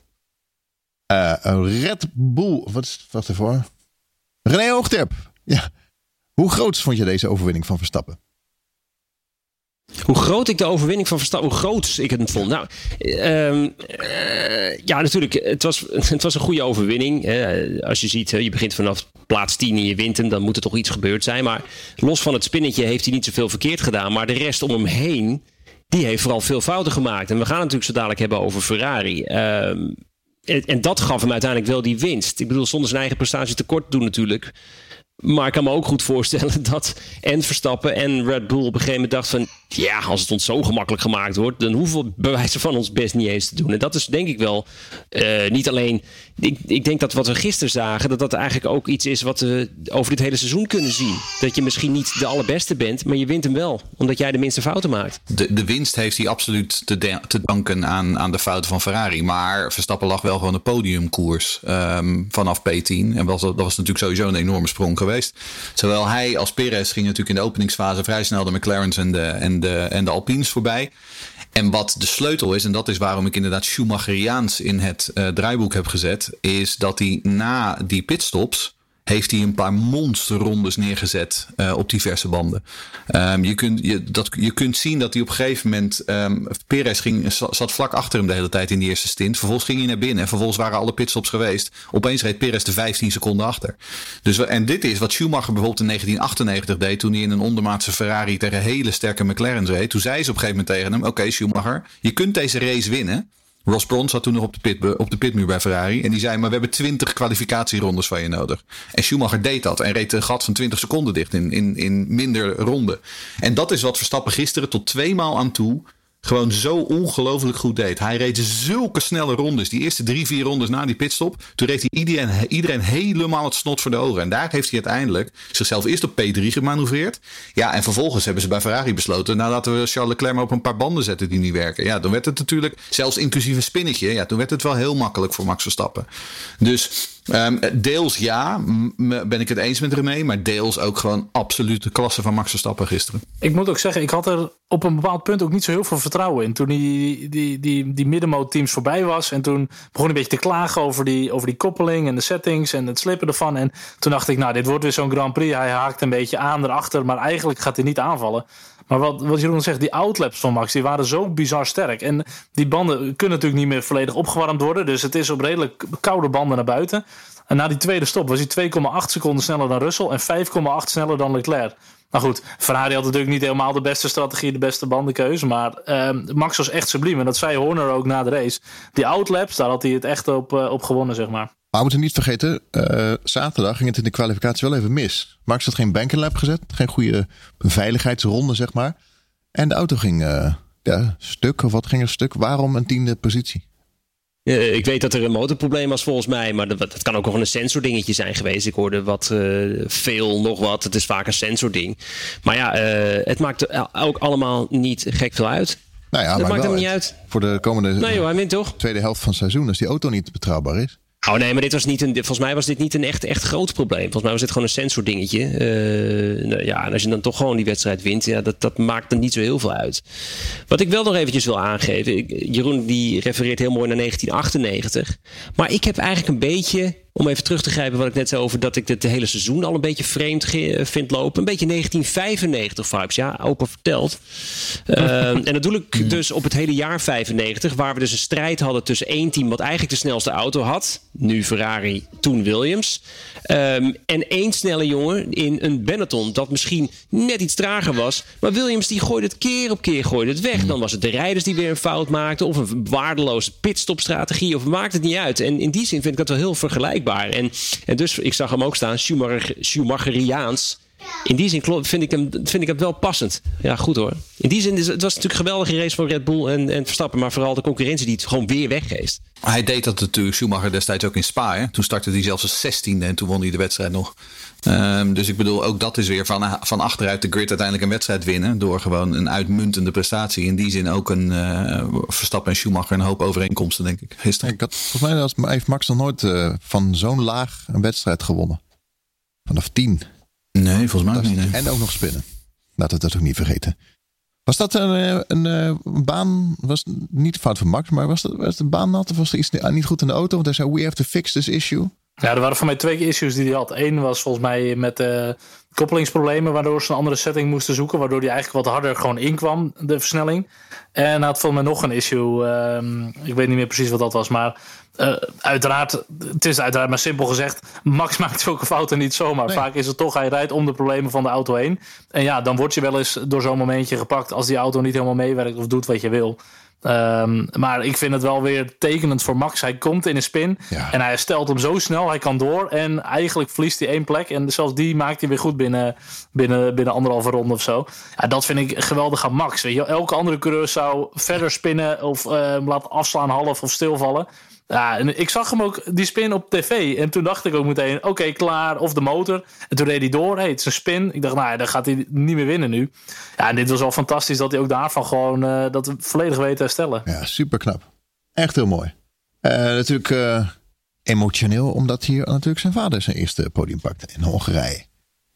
Uh, Red Bull. Wat is wat ervoor? René Hoogterp. Ja. Hoe groot vond je deze overwinning van Verstappen?
Hoe groot ik de overwinning van Verstappen, hoe groot ik het vond. Nou, uh, ja, natuurlijk. Het was, [LAUGHS] het was een goede overwinning. als je ziet, je begint vanaf plaats 10 en je wint hem, dan moet er toch iets gebeurd zijn. Maar los van het spinnetje heeft hij niet zoveel verkeerd gedaan. Maar de rest om hem heen, die heeft vooral veel fouten gemaakt. En we gaan het natuurlijk zo dadelijk hebben over Ferrari. Uh, en dat gaf hem uiteindelijk wel die winst. Ik bedoel, zonder zijn eigen prestatie tekort doen natuurlijk. Maar ik kan me ook goed voorstellen [LAUGHS] dat en Verstappen en Red Bull op een gegeven moment dacht van... ja, als het ons zo gemakkelijk gemaakt wordt... dan hoeven we bewijzen van ons best niet eens te doen. En dat is denk ik wel uh, niet alleen... Ik, ik, denk dat wat we gisteren zagen... dat dat eigenlijk ook iets is wat we over dit hele seizoen kunnen zien. Dat je misschien niet de allerbeste bent... maar je wint hem wel, omdat jij de minste fouten maakt.
De, de winst heeft hij absoluut te, te danken aan, aan de fouten van Ferrari. Maar Verstappen lag wel gewoon de podiumkoers um, vanaf P10. En was, dat was natuurlijk sowieso een enorme sprong geweest. Zowel hij als Perez gingen natuurlijk in de openingsfase vrij snel de McLaren's en de, en de, en de Alpines voorbij. En wat de sleutel is, en dat is waarom ik inderdaad Schumacheriaans in het uh, draaiboek heb gezet, is dat hij na die pitstops heeft hij een paar monsterrondes neergezet uh, op diverse banden. Um, je, kunt, je, dat, je kunt zien dat hij op een gegeven moment... Um, Perez ging, zat vlak achter hem de hele tijd in die eerste stint. Vervolgens ging hij naar binnen. En vervolgens waren alle pitstops geweest. Opeens reed Perez de 15 seconden achter. Dus, en dit is wat Schumacher bijvoorbeeld in 1998 deed... toen hij in een ondermaatse Ferrari tegen hele sterke McLaren's reed. Toen zei ze op een gegeven moment tegen hem... Oké Schumacher, je kunt deze race winnen... Ross Braun zat toen nog op de, pit, op de pitmuur bij Ferrari. En die zei, maar we hebben 20 kwalificatierondes van je nodig. En Schumacher deed dat. En reed een gat van 20 seconden dicht in, in, in minder ronden. En dat is wat Verstappen gisteren tot twee maal aan toe gewoon zo ongelooflijk goed deed. Hij reed zulke snelle rondes. Die eerste drie, vier rondes na die pitstop. Toen reed hij iedereen, helemaal het snot voor de ogen. En daar heeft hij uiteindelijk zichzelf eerst op P3 gemanoeuvreerd. Ja, en vervolgens hebben ze bij Ferrari besloten. Nou, laten we Charles Leclerc maar op een paar banden zetten die niet werken. Ja, dan werd het natuurlijk, zelfs inclusief een spinnetje. Ja, toen werd het wel heel makkelijk voor Max Verstappen. Dus Um, deels ja, ben ik het eens met René. Maar deels ook gewoon absoluut de klasse van Max Verstappen gisteren.
Ik moet ook zeggen, ik had er op een bepaald punt ook niet zo heel veel vertrouwen in. Toen die, die, die, die middenmoot voorbij was. En toen begon een beetje te klagen over die, over die koppeling en de settings en het slippen ervan. En toen dacht ik, nou, dit wordt weer zo'n Grand Prix. Hij haakt een beetje aan erachter, maar eigenlijk gaat hij niet aanvallen. Maar wat, wat Jeroen zegt, die outlaps van Max, die waren zo bizar sterk. En die banden kunnen natuurlijk niet meer volledig opgewarmd worden. Dus het is op redelijk koude banden naar buiten. En na die tweede stop was hij 2,8 seconden sneller dan Russell en 5,8 sneller dan Leclerc. Nou goed, Ferrari had natuurlijk niet helemaal de beste strategie, de beste bandenkeuze. Maar uh, Max was echt subliem. En dat zei Horner ook na de race. Die outlaps, daar had hij het echt op, uh, op gewonnen, zeg maar.
Maar we moeten niet vergeten, uh, zaterdag ging het in de kwalificatie wel even mis. Max had geen bankenlap gezet, geen goede veiligheidsronde, zeg maar. En de auto ging uh, ja, stuk, of wat ging er stuk? Waarom een tiende positie?
Uh, ik weet dat er een motorprobleem was volgens mij, maar dat, dat kan ook gewoon een sensordingetje zijn geweest. Ik hoorde wat uh, veel, nog wat. Het is vaak een sensording. Maar ja, uh, het maakt ook allemaal niet gek veel uit.
Nou ja,
dat maakt
hem
niet uit.
Voor de komende
nee, joh, hij wint toch?
tweede helft van het seizoen, als die auto niet betrouwbaar is.
Oh nee, maar dit was niet een, volgens mij was dit niet een echt, echt groot probleem. Volgens mij was dit gewoon een sensordingetje. Uh, nou ja, en als je dan toch gewoon die wedstrijd wint, ja, dat, dat maakt er niet zo heel veel uit. Wat ik wel nog eventjes wil aangeven. Jeroen die refereert heel mooi naar 1998. Maar ik heb eigenlijk een beetje om even terug te grijpen wat ik net zei over dat ik het hele seizoen al een beetje vreemd vind lopen. Een beetje 1995 vibes, ja, open verteld. Uh, en dat doe ik dus op het hele jaar 95, waar we dus een strijd hadden tussen één team wat eigenlijk de snelste auto had. Nu Ferrari, toen Williams. Um, en één snelle jongen in een Benetton dat misschien net iets trager was. Maar Williams die gooide het keer op keer gooide het weg. Dan was het de rijders die weer een fout maakten. Of een waardeloze pitstopstrategie. Of maakt het niet uit. En in die zin vind ik dat wel heel vergelijkbaar. En, en dus, ik zag hem ook staan, Schumacher, Schumacheriaans. In die zin vind ik, hem, vind ik hem wel passend. Ja, goed hoor. In die zin, is, het was natuurlijk een geweldige race voor Red Bull en, en Verstappen. Maar vooral de concurrentie die het gewoon weer weggeeft.
Hij deed dat natuurlijk, Schumacher destijds ook in Spa. Hè? Toen startte hij zelfs als 16e en toen won hij de wedstrijd nog. Um, dus ik bedoel, ook dat is weer van, van achteruit de grid uiteindelijk een wedstrijd winnen. Door gewoon een uitmuntende prestatie. In die zin ook een uh, Verstappen en Schumacher een hoop overeenkomsten, denk ik. Gisteren.
Ik had, volgens mij heeft Max nog nooit uh, van zo'n laag een wedstrijd gewonnen. Vanaf 10.
Nee, volgens mij niet. Nee.
En ook nog spinnen. Laten we dat ook niet vergeten. Was dat een, eh, een, een, baan? Was niet de fout van Max, maar was, dat, was de baan nat? Of was er iets niet goed in de auto? Want hij zei: We have to fix this issue.
Ja, er waren voor mij twee issues die hij had. Eén was volgens mij met uh, koppelingsproblemen, waardoor ze een andere setting moesten zoeken, waardoor hij eigenlijk wat harder gewoon inkwam, de versnelling. En hij had volgens mij nog een issue. Uh, ik weet niet meer precies wat dat was, maar uh, uiteraard, het is uiteraard maar simpel gezegd, Max [LAUGHS] maakt zulke fouten niet zomaar. Nee. Vaak is het toch, hij rijdt om de problemen van de auto heen. En ja, dan word je wel eens door zo'n momentje gepakt als die auto niet helemaal meewerkt of doet wat je wil. Um, maar ik vind het wel weer tekenend voor Max. Hij komt in een spin ja. en hij stelt hem zo snel. Hij kan door en eigenlijk verliest hij één plek. En zelfs die maakt hij weer goed binnen, binnen, binnen anderhalve ronde of zo. Ja, dat vind ik geweldig aan Max. Weet je, elke andere coureur zou verder spinnen of uh, laten afslaan half of stilvallen. Ja, en ik zag hem ook, die spin op tv. En toen dacht ik ook meteen, oké, klaar. Of de motor. En toen reed hij door. Hey, het is een spin. Ik dacht, nou ja, dan gaat hij niet meer winnen nu. Ja, en dit was wel fantastisch dat hij ook daarvan gewoon uh, dat volledig weet te herstellen.
Ja, super knap. Echt heel mooi. Uh, natuurlijk uh, emotioneel, omdat hier natuurlijk zijn vader zijn eerste podium pakte in Hongarije.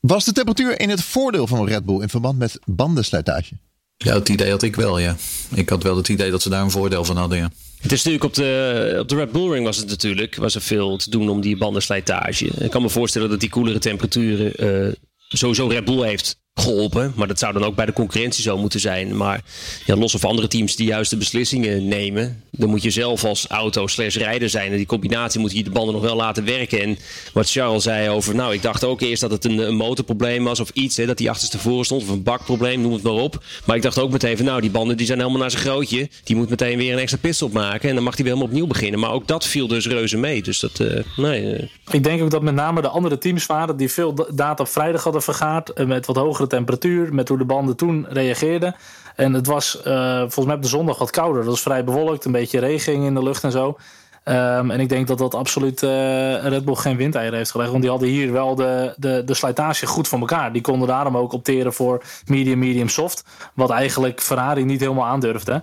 Was de temperatuur in het voordeel van Red Bull in verband met bandenslijtage?
Ja, het idee had ik wel, ja. Ik had wel het idee dat ze daar een voordeel van hadden, ja.
Het is natuurlijk op de, op de Red Bull Ring was het natuurlijk was er veel te doen om die bandenslijtage. Ik kan me voorstellen dat die koelere temperaturen uh, sowieso Red Bull heeft geholpen. Maar dat zou dan ook bij de concurrentie zo moeten zijn. Maar los of andere teams die juiste beslissingen nemen. Dan moet je zelf als auto slash rijder zijn. En die combinatie moet je de banden nog wel laten werken. En wat Charles zei over... Nou, ik dacht ook eerst dat het een, motorprobleem was of iets. Hè, dat die achterstevoren stond. Of een bakprobleem, noem het maar op. Maar ik dacht ook meteen van... Nou, die banden die zijn helemaal naar zijn grootje. Die moet meteen weer een extra pitstop maken. En dan mag hij weer helemaal opnieuw beginnen. Maar ook dat viel dus reuze mee. Dus dat, uh, nee... Uh.
Ik denk ook dat met name de andere teams waren... die veel data vrijdag hadden vergaard. Met wat hogere temperatuur, met hoe de banden toen reageerden. En het was volgens mij op de zondag wat kouder. Dat was vrij bewolkt, een beetje regen in de lucht en zo. Ehm, en ik denk dat dat absoluut Red Bull geen windeieren heeft gelegd. Want die hadden hier wel de, de, de slijtage goed voor elkaar. Die konden daarom ook opteren voor medium, medium, soft. Wat eigenlijk Ferrari niet helemaal aandurfde.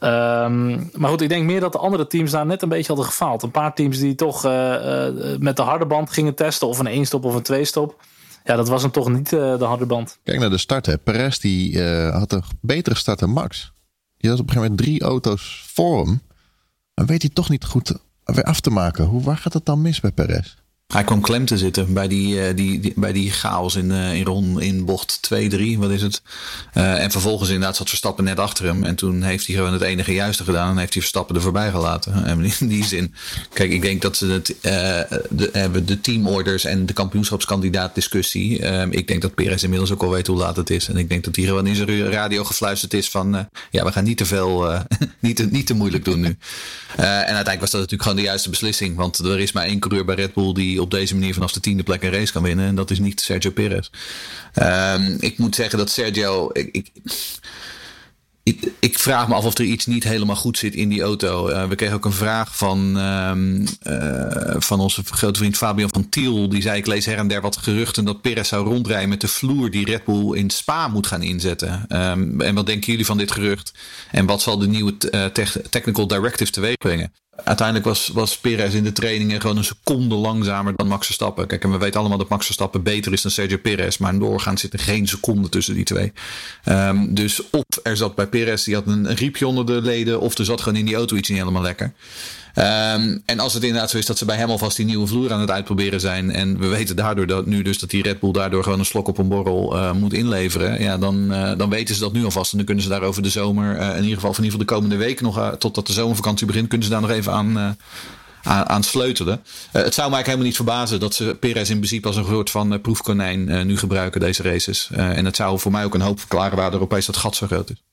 Ehm, maar goed, ik denk meer dat de andere teams daar net een beetje hadden gefaald. Een paar teams die toch uh, uh, met de harde band gingen testen, of een één stop of een twee stop. Ja, dat was hem toch niet uh, de harde band.
Kijk naar de start. Hè. Perez die had een betere start dan Max. Die had op een gegeven moment drie auto's voor hem. Maar weet hij toch niet goed weer af te maken. Hoe, waar gaat het dan mis bij Perez?
Hij kwam klem te zitten bij die, uh, die, die, bij die chaos in, uh, in, ron, in bocht 2-3, wat is het? Uh, en vervolgens inderdaad zat Verstappen net achter hem. En toen heeft hij gewoon het enige juiste gedaan. En heeft hij Verstappen er voorbij gelaten. [LAUGHS] En in die zin, kijk, ik denk dat ze het, de, hebben de teamorders en de kampioenschapskandidaat discussie. ik denk dat Perez inmiddels ook al weet hoe laat het is. En ik denk dat hij gewoon in zijn radio gefluisterd is van, ja, we gaan niet te veel, [LAUGHS] niet, te, niet te moeilijk doen nu. en uiteindelijk was dat natuurlijk gewoon de juiste beslissing. Want er is maar één coureur bij Red Bull die op deze manier vanaf de tiende plek een race kan winnen. En dat is niet Sergio Perez. Um, ik moet zeggen dat Sergio. Ik, ik, ik, vraag me af of er iets niet helemaal goed zit in die auto. Uh, we kregen ook een vraag van, um, uh, van onze grote vriend Fabian van Tiel. Die zei: Ik lees her en der wat geruchten dat Perez zou rondrijden met de vloer die Red Bull in Spa moet gaan inzetten. Um, en wat denken jullie van dit gerucht? En wat zal de nieuwe uh, technical directive teweeg brengen? Uiteindelijk was, was Perez in de trainingen gewoon een seconde langzamer dan Max Verstappen. Kijk, en we weten allemaal dat Max Verstappen beter is dan Sergio Perez. Maar doorgaans zit er geen seconde tussen die twee. Um, dus of er zat bij Perez, die had een, een riepje onder de leden. Of er zat gewoon in die auto iets niet helemaal lekker. Um, en als het inderdaad zo is dat ze bij hem alvast die nieuwe vloer aan het uitproberen zijn. En we weten daardoor dat nu dus dat die Red Bull daardoor gewoon een slok op een borrel uh, moet inleveren. Ja, dan, uh, dan weten ze dat nu alvast. En dan kunnen ze daar over de zomer, uh, in ieder geval van ieder geval de komende weken nog, totdat de zomervakantie begint, kunnen ze daar nog even aan, aan, sleutelen. het zou mij helemaal niet verbazen dat ze Perez in principe als een soort van proefkonijn nu gebruiken, deze races. en het zou voor mij ook een hoop verklaren waar Europees dat gat zo groot is.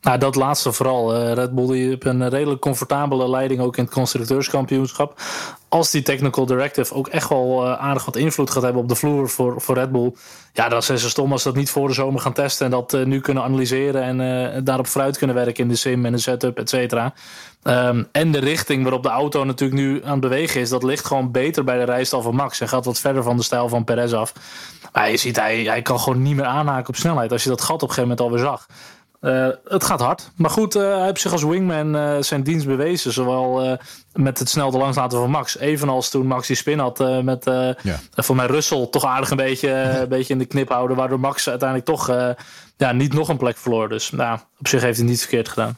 Nou, dat laatste vooral. Uh, Red Bull die heeft een redelijk comfortabele leiding ook in het constructeurskampioenschap. Als die technical directive ook echt wel uh, aardig wat invloed gaat hebben op de vloer voor, voor Red Bull. Ja, dan zijn ze stom als ze dat niet voor de zomer gaan testen. En dat uh, nu kunnen analyseren en daarop vooruit kunnen werken in de sim en de setup, et cetera. Um, en de richting waarop de auto natuurlijk nu aan het bewegen is, dat ligt gewoon beter bij de rijstijl van Max. En gaat wat verder van de stijl van Perez af. Maar je ziet, hij, hij kan gewoon niet meer aanhaken op snelheid. Als je dat gat op een gegeven moment alweer zag. Uh, het gaat hard. Maar goed, uh, hij heeft zich als wingman uh, zijn dienst bewezen. Zowel met het snel de langs laten van Max. Evenals toen Max die spin had met ja. voor mij Russell toch aardig een beetje, [LAUGHS] een beetje in de knip houden. Waardoor Max uiteindelijk toch ja, niet nog een plek verloor. Dus nou, op zich heeft hij niet verkeerd gedaan.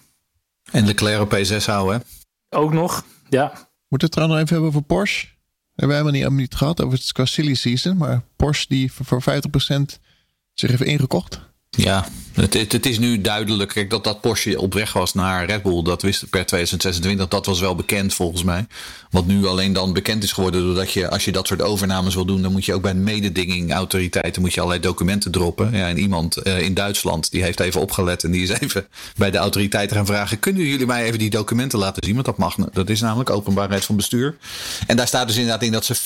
En Leclerc op P6 houden hè?
Ook nog, ja.
Moeten we het trouwens nog even hebben over Porsche? We hebben helemaal niet, helemaal niet gehad over het qua silly season. Maar Porsche die voor 50% zich heeft ingekocht.
Ja, het, het, is nu duidelijk dat dat Porsche op weg was naar Red Bull. Dat wist per 2026. Dat was wel bekend volgens mij. Wat nu alleen dan bekend is geworden doordat je, als je dat soort overnames wil doen, dan moet je ook bij de mededingingautoriteiten moet je allerlei documenten droppen. Ja, en iemand uh, in Duitsland die heeft even opgelet en die is [LAUGHS] even bij de autoriteiten gaan vragen: kunnen jullie mij even die documenten laten zien? Want dat mag. Dat is namelijk openbaarheid van bestuur. En daar staat dus inderdaad in dat ze 50%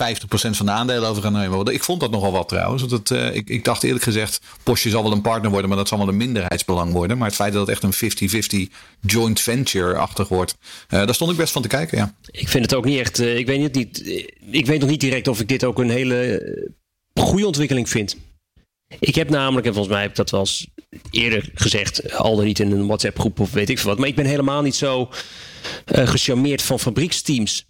van de aandelen over gaan nemen. Ik vond dat nogal wat trouwens. Uh, ik, ik dacht eerlijk gezegd, Porsche zal wel een partner worden, maar dat zal wel een minderheidsbelang worden. Maar het feit dat het echt een 50-50 joint venture-achtig wordt, uh, daar stond ik best van te kijken. Ja.
Ik vind het ook niet echt. Uh, ik, weet niet, ik weet nog niet direct of ik dit ook een hele goede ontwikkeling vind. Ik heb namelijk, en volgens mij heb ik dat wel eerder gezegd, al dan niet in een WhatsApp-groep of weet ik veel wat. Maar ik ben helemaal niet zo uh, gecharmeerd van fabrieksteams.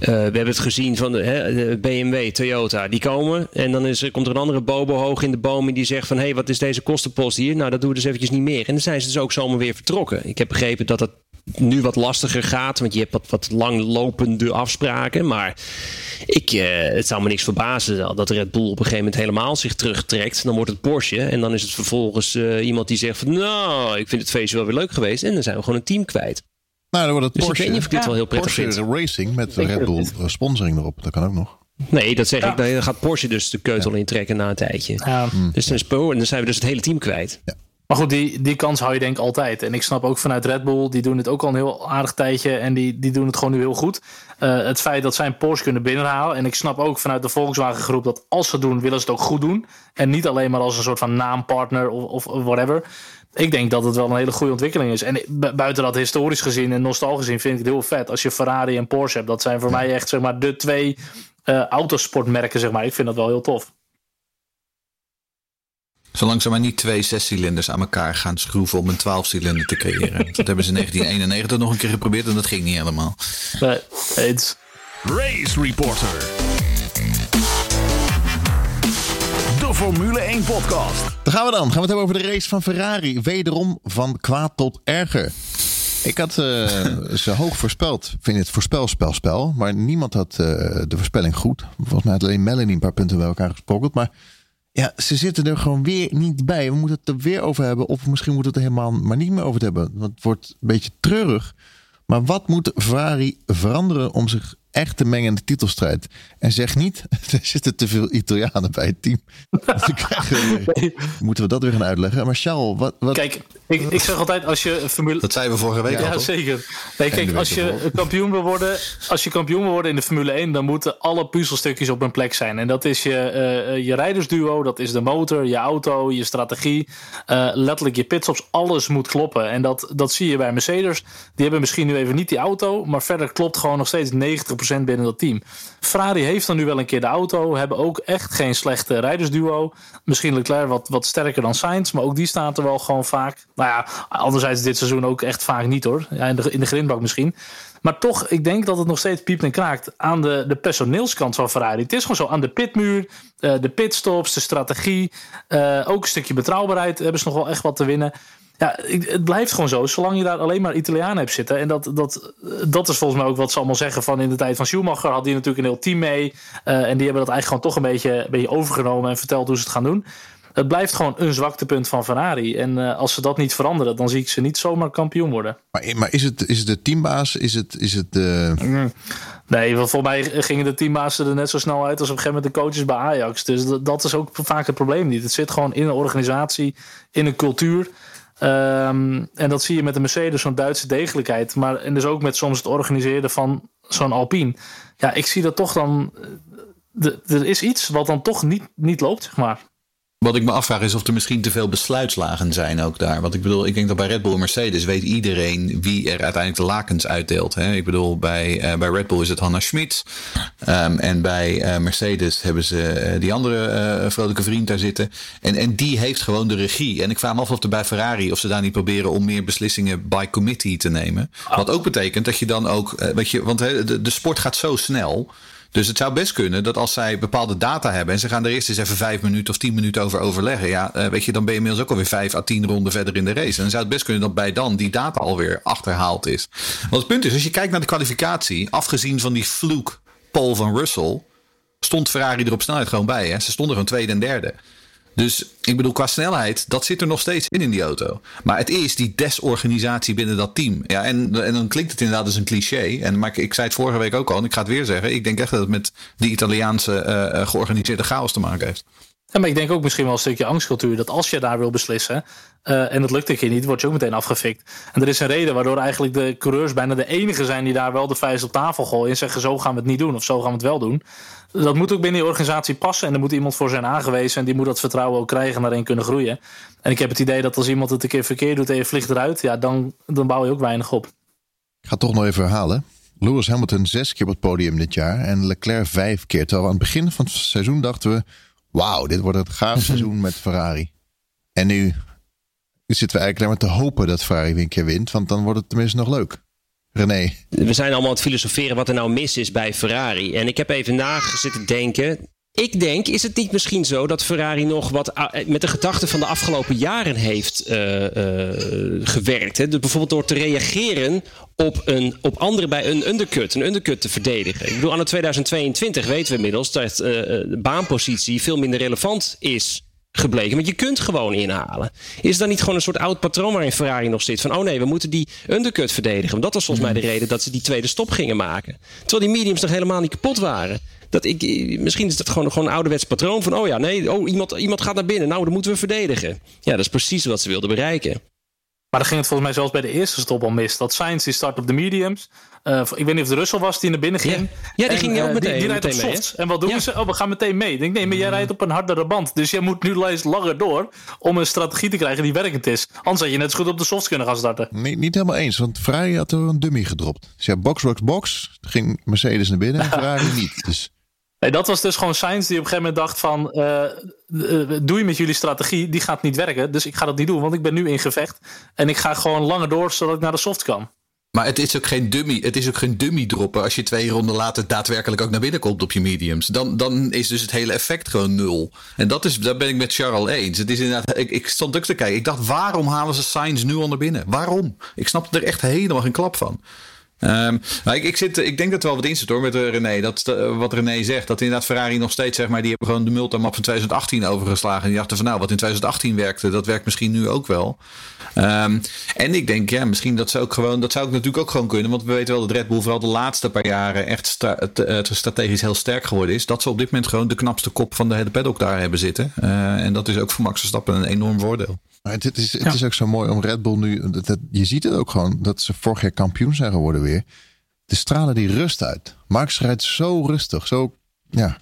Uh, we hebben het gezien van de, BMW, Toyota. Die komen en dan is, komt er een andere bobo hoog in de boom... en die zegt van, hé, hey, wat is deze kostenpost hier? Nou, dat doen we dus eventjes niet meer. En dan zijn ze dus ook zomaar weer vertrokken. Ik heb begrepen dat het nu wat lastiger gaat... want je hebt wat, wat langlopende afspraken. Maar ik, uh, het zou me niks verbazen dat Red Bull op een gegeven moment helemaal zich terugtrekt. Dan wordt het Porsche en dan is het vervolgens uh, iemand die zegt van... nou, ik vind het feestje wel weer leuk geweest. En dan zijn we gewoon een team kwijt.
Nou, dan wordt het
dus
Porsche.
ik weet niet of ik dit wel heel prettig
Porsche
vind.
Racing met Red Bull sponsoring erop. Dat kan ook nog.
Nee, dat zeg ik. Dan gaat Porsche dus de keutel ja. intrekken na een tijdje.
Ja.
Dus dan, is, dan zijn we dus het hele team kwijt.
Ja.
Maar goed, die, die kans hou je denk ik altijd. En ik snap ook vanuit Red Bull, die doen het ook al een heel aardig tijdje. En die, die doen het gewoon nu heel goed. Uh, het feit dat zij een Porsche kunnen binnenhalen. En ik snap ook vanuit de Volkswagen groep dat als ze het doen, willen ze het ook goed doen. En niet alleen maar als een soort van naampartner of, of whatever. Ik denk dat het wel een hele goede ontwikkeling is. En buiten dat historisch gezien en nostalgisch gezien vind ik het heel vet. Als je Ferrari en Porsche hebt, dat zijn voor mij echt zeg maar de twee uh, autosportmerken. Zeg maar. Ik vind dat wel heel tof.
Zolang ze maar niet twee zescilinders aan elkaar gaan schroeven om een twaalfcilinder te creëren. [LAUGHS] dat hebben ze in 1991 nog een keer geprobeerd en dat ging niet helemaal.
Nee, eens.
Race Reporter. Formule 1 podcast.
Daar gaan we dan. Gaan we het hebben over de race van Ferrari. Wederom van kwaad tot erger. Ik had uh, [LAUGHS] ze hoog voorspeld. Vind het voorspelspelspel. Maar niemand had uh, de voorspelling goed. Volgens mij had alleen Melanie een paar punten bij elkaar gesprokkeld. Maar ja, ze zitten er gewoon weer niet bij. We moeten het er weer over hebben. Of misschien moeten we het er helemaal maar niet meer over hebben. Want het wordt een beetje treurig. Maar wat moet Ferrari veranderen om zich echt te mengen in de titelstrijd. En zeg niet, [LAUGHS] er zitten te veel Italianen bij het team. [LAUGHS] moeten we dat weer gaan uitleggen. Maar Charles, wat... wat...
Kijk, ik, ik zeg altijd als je Formule...
Dat zeiden we vorige week
ja,
al,
zeker. Nee, kijk, als je kampioen wil worden, als je kampioen wil worden in de Formule 1, dan moeten alle puzzelstukjes op hun plek zijn. En dat is je, uh, je rijdersduo, dat is de motor, je auto, je strategie, uh, letterlijk je pitstops, alles moet kloppen. En dat, dat zie je bij Mercedes. Die hebben misschien nu even niet die auto, maar verder klopt gewoon nog steeds 90% binnen dat team. Ferrari heeft dan nu wel een keer de auto, hebben ook echt geen slechte rijdersduo. Misschien Leclerc wat, wat sterker dan Sainz, maar ook die staat er wel gewoon vaak. Nou ja, anderzijds dit seizoen ook echt vaak niet hoor. Ja, in, de, in de grindbak misschien. Maar toch, ik denk dat het nog steeds piept en kraakt aan de, de personeelskant van Ferrari. Het is gewoon zo aan de pitmuur, uh, de pitstops, de strategie. Uh, ook een stukje betrouwbaarheid hebben ze nog wel echt wat te winnen. Ja, het blijft gewoon zo. Zolang je daar alleen maar Italianen hebt zitten. En dat, dat, dat is volgens mij ook wat ze allemaal zeggen van in de tijd van Schumacher. Had die natuurlijk een heel team mee. Uh, en die hebben dat eigenlijk gewoon toch een beetje, een beetje overgenomen en verteld hoe ze het gaan doen. Het blijft gewoon een zwaktepunt van Ferrari. En uh, als ze dat niet veranderen, dan zie ik ze niet zomaar kampioen worden.
Maar, maar is, het, is het de teambaas? Is het, is het de...
Mm. Nee, want volgens mij gingen de teambaas er net zo snel uit als op een gegeven moment de coaches bij Ajax. Dus dat, dat is ook vaak het probleem niet. Het zit gewoon in een organisatie, in een cultuur. Um, en dat zie je met de Mercedes, zo'n Duitse degelijkheid. Maar en dus ook met soms het organiseren van zo'n Alpine. Ja, ik zie dat toch dan. De, er is iets wat dan toch niet, niet loopt, zeg maar.
Wat ik me afvraag is of er misschien te veel besluitslagen zijn ook daar. Want ik bedoel, ik denk dat bij Red Bull en Mercedes weet iedereen wie er uiteindelijk de lakens uitdeelt. Hè? Ik bedoel, bij, uh, bij Red Bull is het Hanna Schmid. Um, en bij uh, Mercedes hebben ze uh, die andere vrolijke vriend daar zitten. En, en die heeft gewoon de regie. En ik vraag me af of er bij Ferrari of ze daar niet proberen om meer beslissingen by committee te nemen. Wat ook betekent dat je dan ook, weet je, want de, de sport gaat zo snel. Dus het zou best kunnen dat als zij bepaalde data hebben en ze gaan er eerst eens even vijf minuten of tien minuten over overleggen, ja, uh, weet je, dan ben je inmiddels ook alweer vijf à tien ronden verder in de race. En dan zou het best kunnen dat bij dan die data alweer achterhaald is. Want het punt is, als je kijkt naar de kwalificatie, afgezien van die vloek Paul van Russell, stond Ferrari er op snelheid gewoon bij. Hè? Ze stonden gewoon tweede en derde. Dus ik bedoel, qua snelheid, dat zit er nog steeds in in die auto. Maar het is die desorganisatie binnen dat team. Ja, en, en dan klinkt het inderdaad als een cliché. En, maar ik, zei het vorige week ook al, en ik ga het weer zeggen. Ik denk echt dat het met die Italiaanse uh, georganiseerde chaos te maken heeft.
Ja, maar ik denk ook misschien wel een stukje angstcultuur. Dat als je daar wil beslissen. Uh, en dat lukt een keer niet, word je ook meteen afgefikt. En er is een reden waardoor eigenlijk de coureurs bijna de enige zijn die daar wel de vuist op tafel gooien. En zeggen: zo gaan we het niet doen of zo gaan we het wel doen. Dat moet ook binnen die organisatie passen. En er moet iemand voor zijn aangewezen. En die moet dat vertrouwen ook krijgen en daarin kunnen groeien. En ik heb het idee dat als iemand het een keer verkeerd doet en je vliegt eruit. Ja, dan, dan bouw je ook weinig op.
Ik ga toch nog even herhalen. Lewis Hamilton zes keer op het podium dit jaar. En Leclerc vijf keer. Terwijl aan het begin van het seizoen dachten we wauw, dit wordt het gaaf [LAUGHS] seizoen met Ferrari. En nu zitten we eigenlijk alleen maar te hopen dat Ferrari weer een keer wint. Want dan wordt het tenminste nog leuk. René.
We zijn allemaal aan het filosoferen wat er nou mis is bij Ferrari. En ik heb even nagezitten denken. Ik denk, is het niet misschien zo dat Ferrari nog wat met de gedachten van de afgelopen jaren heeft uh, uh, gewerkt? Hè? Dus bijvoorbeeld door te reageren op, een, op anderen bij een undercut, een undercut te verdedigen. Ik bedoel, aan het 2022 weten we inmiddels dat de baanpositie veel minder relevant is gebleken. Want je kunt gewoon inhalen. Is dan niet gewoon een soort oud patroon waarin Ferrari nog zit? Van, oh nee, we moeten die undercut verdedigen. Want dat was volgens mij de reden dat ze die tweede stop gingen maken. Terwijl die mediums nog helemaal niet kapot waren. Dat ik, misschien is dat gewoon, gewoon een ouderwets patroon van... oh ja, nee, oh, iemand, iemand gaat naar binnen. Nou, dan moeten we verdedigen. Ja, dat is precies wat ze wilden bereiken.
Maar dan ging het volgens mij zelfs bij de eerste stop al mis. Dat Sainz die start op de mediums. Uh, ik weet niet of de Russell was die naar binnen ging.
Ja, die ging ook uh, meteen,
die, die
rijdt
op softs. En wat doen ze? Oh, we gaan meteen mee. Ik denk, nee, maar jij rijdt op een hardere band. Dus jij moet nu eens langer door om een strategie te krijgen die werkend is. Anders had je net zo goed op de softs kunnen gaan starten.
Nee, niet helemaal eens, want Ferrari had er een dummy gedropt. Dus ja, box, box, box. Ging Mercedes naar binnen en Ferrari [LAUGHS] niet. Dus...
Nee, dat was dus gewoon Sainz die op een gegeven moment dacht van... Uh, doe je met jullie strategie, die gaat niet werken. Dus ik ga dat niet doen, want ik ben nu in gevecht. En ik ga gewoon langer door, zodat ik naar de soft kan.
Maar het is ook geen dummy, het is ook geen dummy droppen als je twee ronden later daadwerkelijk ook naar binnen komt op je mediums. Dan, dan is dus het hele effect gewoon nul. En dat is, daar ben ik met Charles eens. Het is inderdaad, ik, ik stond ook te kijken. Ik dacht, waarom halen ze Sainz nu al naar binnen? Waarom? Ik snap er echt helemaal geen klap van. Um, ik, ik, zit, ik denk dat er wel wat in zit hoor met uh, René. Dat, uh, wat René zegt, dat inderdaad Ferrari nog steeds, zeg maar, die hebben gewoon de multimap van 2018 overgeslagen. En die dachten van nou, wat in 2018 werkte, dat werkt misschien nu ook wel. Um, en ik denk, ja, misschien dat ze ook gewoon, dat zou ik natuurlijk ook gewoon kunnen. Want we weten wel dat Red Bull vooral de laatste paar jaren echt stra strategisch heel sterk geworden is. Dat ze op dit moment gewoon de knapste kop van de hele paddock daar hebben zitten. En dat is ook voor Max Verstappen een enorm voordeel.
Maar het, is, het is ook zo mooi om Red Bull nu. Dat, je ziet het ook gewoon dat ze vorig jaar kampioen zijn geworden weer. De stralen die rust uit. Max rijdt zo rustig, zo ja,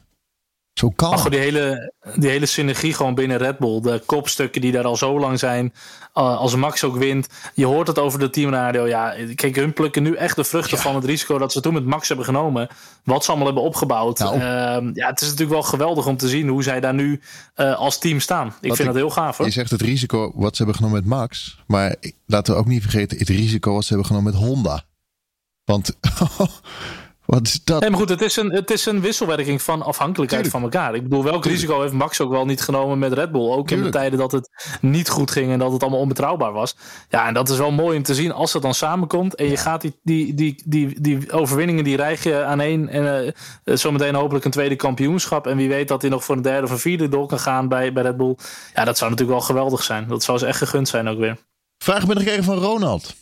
zo.
Ach, die hele, die hele synergie gewoon binnen Red Bull. De kopstukken die daar al zo lang zijn. als Max ook wint. Je hoort het over de teamradio. Ja, kijk, hun plukken nu echt de vruchten van het risico dat ze toen met Max hebben genomen. Wat ze allemaal hebben opgebouwd. Nou, ehm, ja, het is natuurlijk wel geweldig om te zien hoe zij daar nu uh, als team staan. Ik vind dat heel gaaf hoor.
Je zegt het risico wat ze hebben genomen met Max. Maar laten we ook niet vergeten het risico wat ze hebben genomen met Honda. Want [LAUGHS] Wat is dat?
Nee, maar goed, het is een, het is een wisselwerking van afhankelijkheid van elkaar. Ik bedoel, welk risico heeft Max ook wel niet genomen met Red Bull? Ook in de tijden dat het niet goed ging en dat het allemaal onbetrouwbaar was. Ja, en dat is wel mooi om te zien als het dan samenkomt. En je gaat die, die, die, die, die overwinningen, die rijg je aan één. En uh, zometeen hopelijk een tweede kampioenschap. En wie weet dat hij nog voor een derde of een vierde door kan gaan bij, bij Red Bull. Ja, dat zou natuurlijk wel geweldig zijn. Dat zou ze echt gegund zijn ook weer.
Vraag gekregen van Ronald.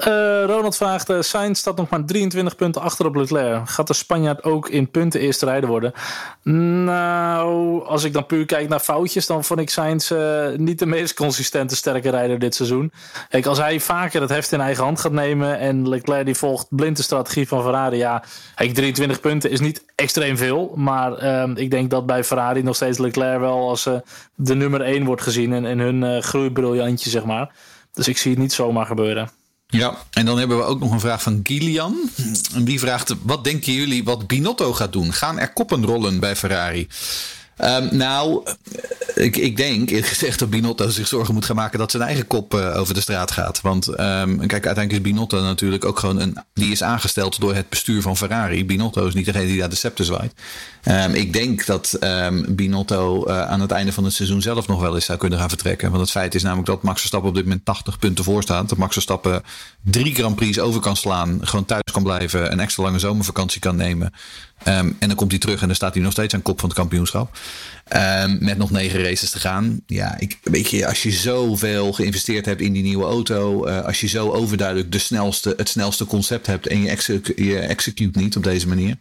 Uh, Ronald vraagt: uh, Sainz staat nog maar 23 punten achter op Leclerc. Gaat de Spanjaard ook in punten eerste rijder worden? Nou, als ik dan puur kijk naar foutjes, dan vond ik Sainz uh, niet de meest consistente sterke rijder dit seizoen. Kijk, als hij vaker het heft in eigen hand gaat nemen en Leclerc die volgt blind de strategie van Ferrari, ja, kijk, 23 punten is niet extreem veel, maar ehm, ik denk dat bij Ferrari nog steeds Leclerc wel als de nummer 1 wordt gezien in, in hun groeibriljantje, zeg maar. Dus ik zie het niet zomaar gebeuren.
Ja, en dan hebben we ook nog een vraag van Gillian. Die vraagt: Wat denken jullie wat Binotto gaat doen? Gaan er koppen rollen bij Ferrari? Um, nou, ik, ik denk eerlijk gezegd dat Binotto zich zorgen moet gaan maken dat zijn eigen kop uh, over de straat gaat. Want um, kijk, uiteindelijk is Binotto natuurlijk ook gewoon een. Die is aangesteld door het bestuur van Ferrari. Binotto is niet degene die daar de scepter zwaait. Um, ik denk dat Binotto uh, aan het einde van het seizoen zelf nog wel eens zou kunnen gaan vertrekken. Want het feit is namelijk dat Max Verstappen op dit moment 80 punten voor staat. Dat Max Verstappen drie Grand Prix over kan slaan. Gewoon thuis kan blijven. Een extra lange zomervakantie kan nemen. Um, en dan komt hij terug en dan staat hij nog steeds aan kop van het kampioenschap. Um, met nog negen races te gaan. Ja, ik, weet je, als je zoveel geïnvesteerd hebt in die nieuwe auto. Uh, als je zo overduidelijk de snelste, het snelste concept hebt. en je, exec je execute niet op deze manier.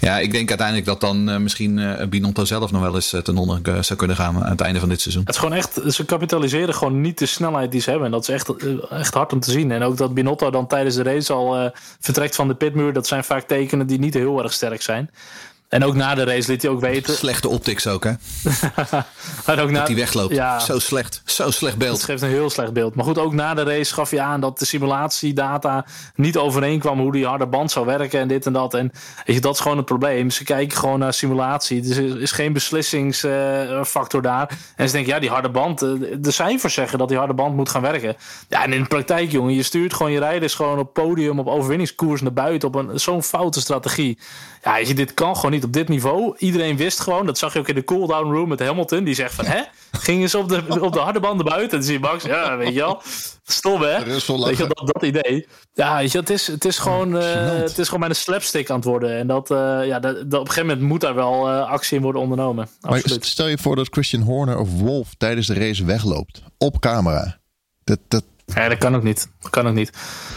Ja, ik denk uiteindelijk dat dan uh, misschien uh, Binotto zelf nog wel eens ten onder zou kunnen gaan. aan het einde van dit seizoen.
Het is gewoon echt, ze kapitaliseren gewoon niet de snelheid die ze hebben. En dat is echt, echt hard om te zien. En ook dat Binotto dan tijdens de race al vertrekt van de pitmuur. Dat zijn vaak tekenen die niet heel erg sterk zijn. En ook na de race liet hij ook weten.
Slechte optics ook, hè? [LAUGHS] en ook na... Dat hij wegloopt. Ja, zo slecht. Zo slecht beeld.
Het geeft een heel slecht beeld. Maar goed, ook na de race gaf hij aan dat de simulatiedata niet overeenkwam hoe die harde band zou werken en dit en dat. En weet je, dat is gewoon het probleem. Ze kijken gewoon naar simulatie. Er is geen beslissingsfactor daar. En ze denken, ja, die harde band. Eh, de cijfers zeggen dat die harde band moet gaan werken. Ja, en in de praktijk, jongen, je stuurt gewoon je rijders gewoon op podium, op overwinningskoers naar buiten op een zo'n foute strategie. Ja, je, dit kan gewoon niet op dit niveau. Iedereen wist gewoon, dat zag je ook in de cooldown room met Hamilton. Die zegt van, hè? Gingen ze op de, op de harde banden buiten? En zie je Max, ja, weet je wel. Stom, hè? Weet je, dat, dat idee. Ja, weet je, het is, het is gewoon, uh, het is gewoon bijna slapstick aan het worden. En dat, uh, ja, dat, dat, op een gegeven moment moet daar wel uh, actie in worden ondernomen. Absoluut.
Maar stel je voor dat Christian Horner of Wolf tijdens de race wegloopt. Op camera. Dat, dat,
ja, dat kan ook niet. Dat kan ook niet.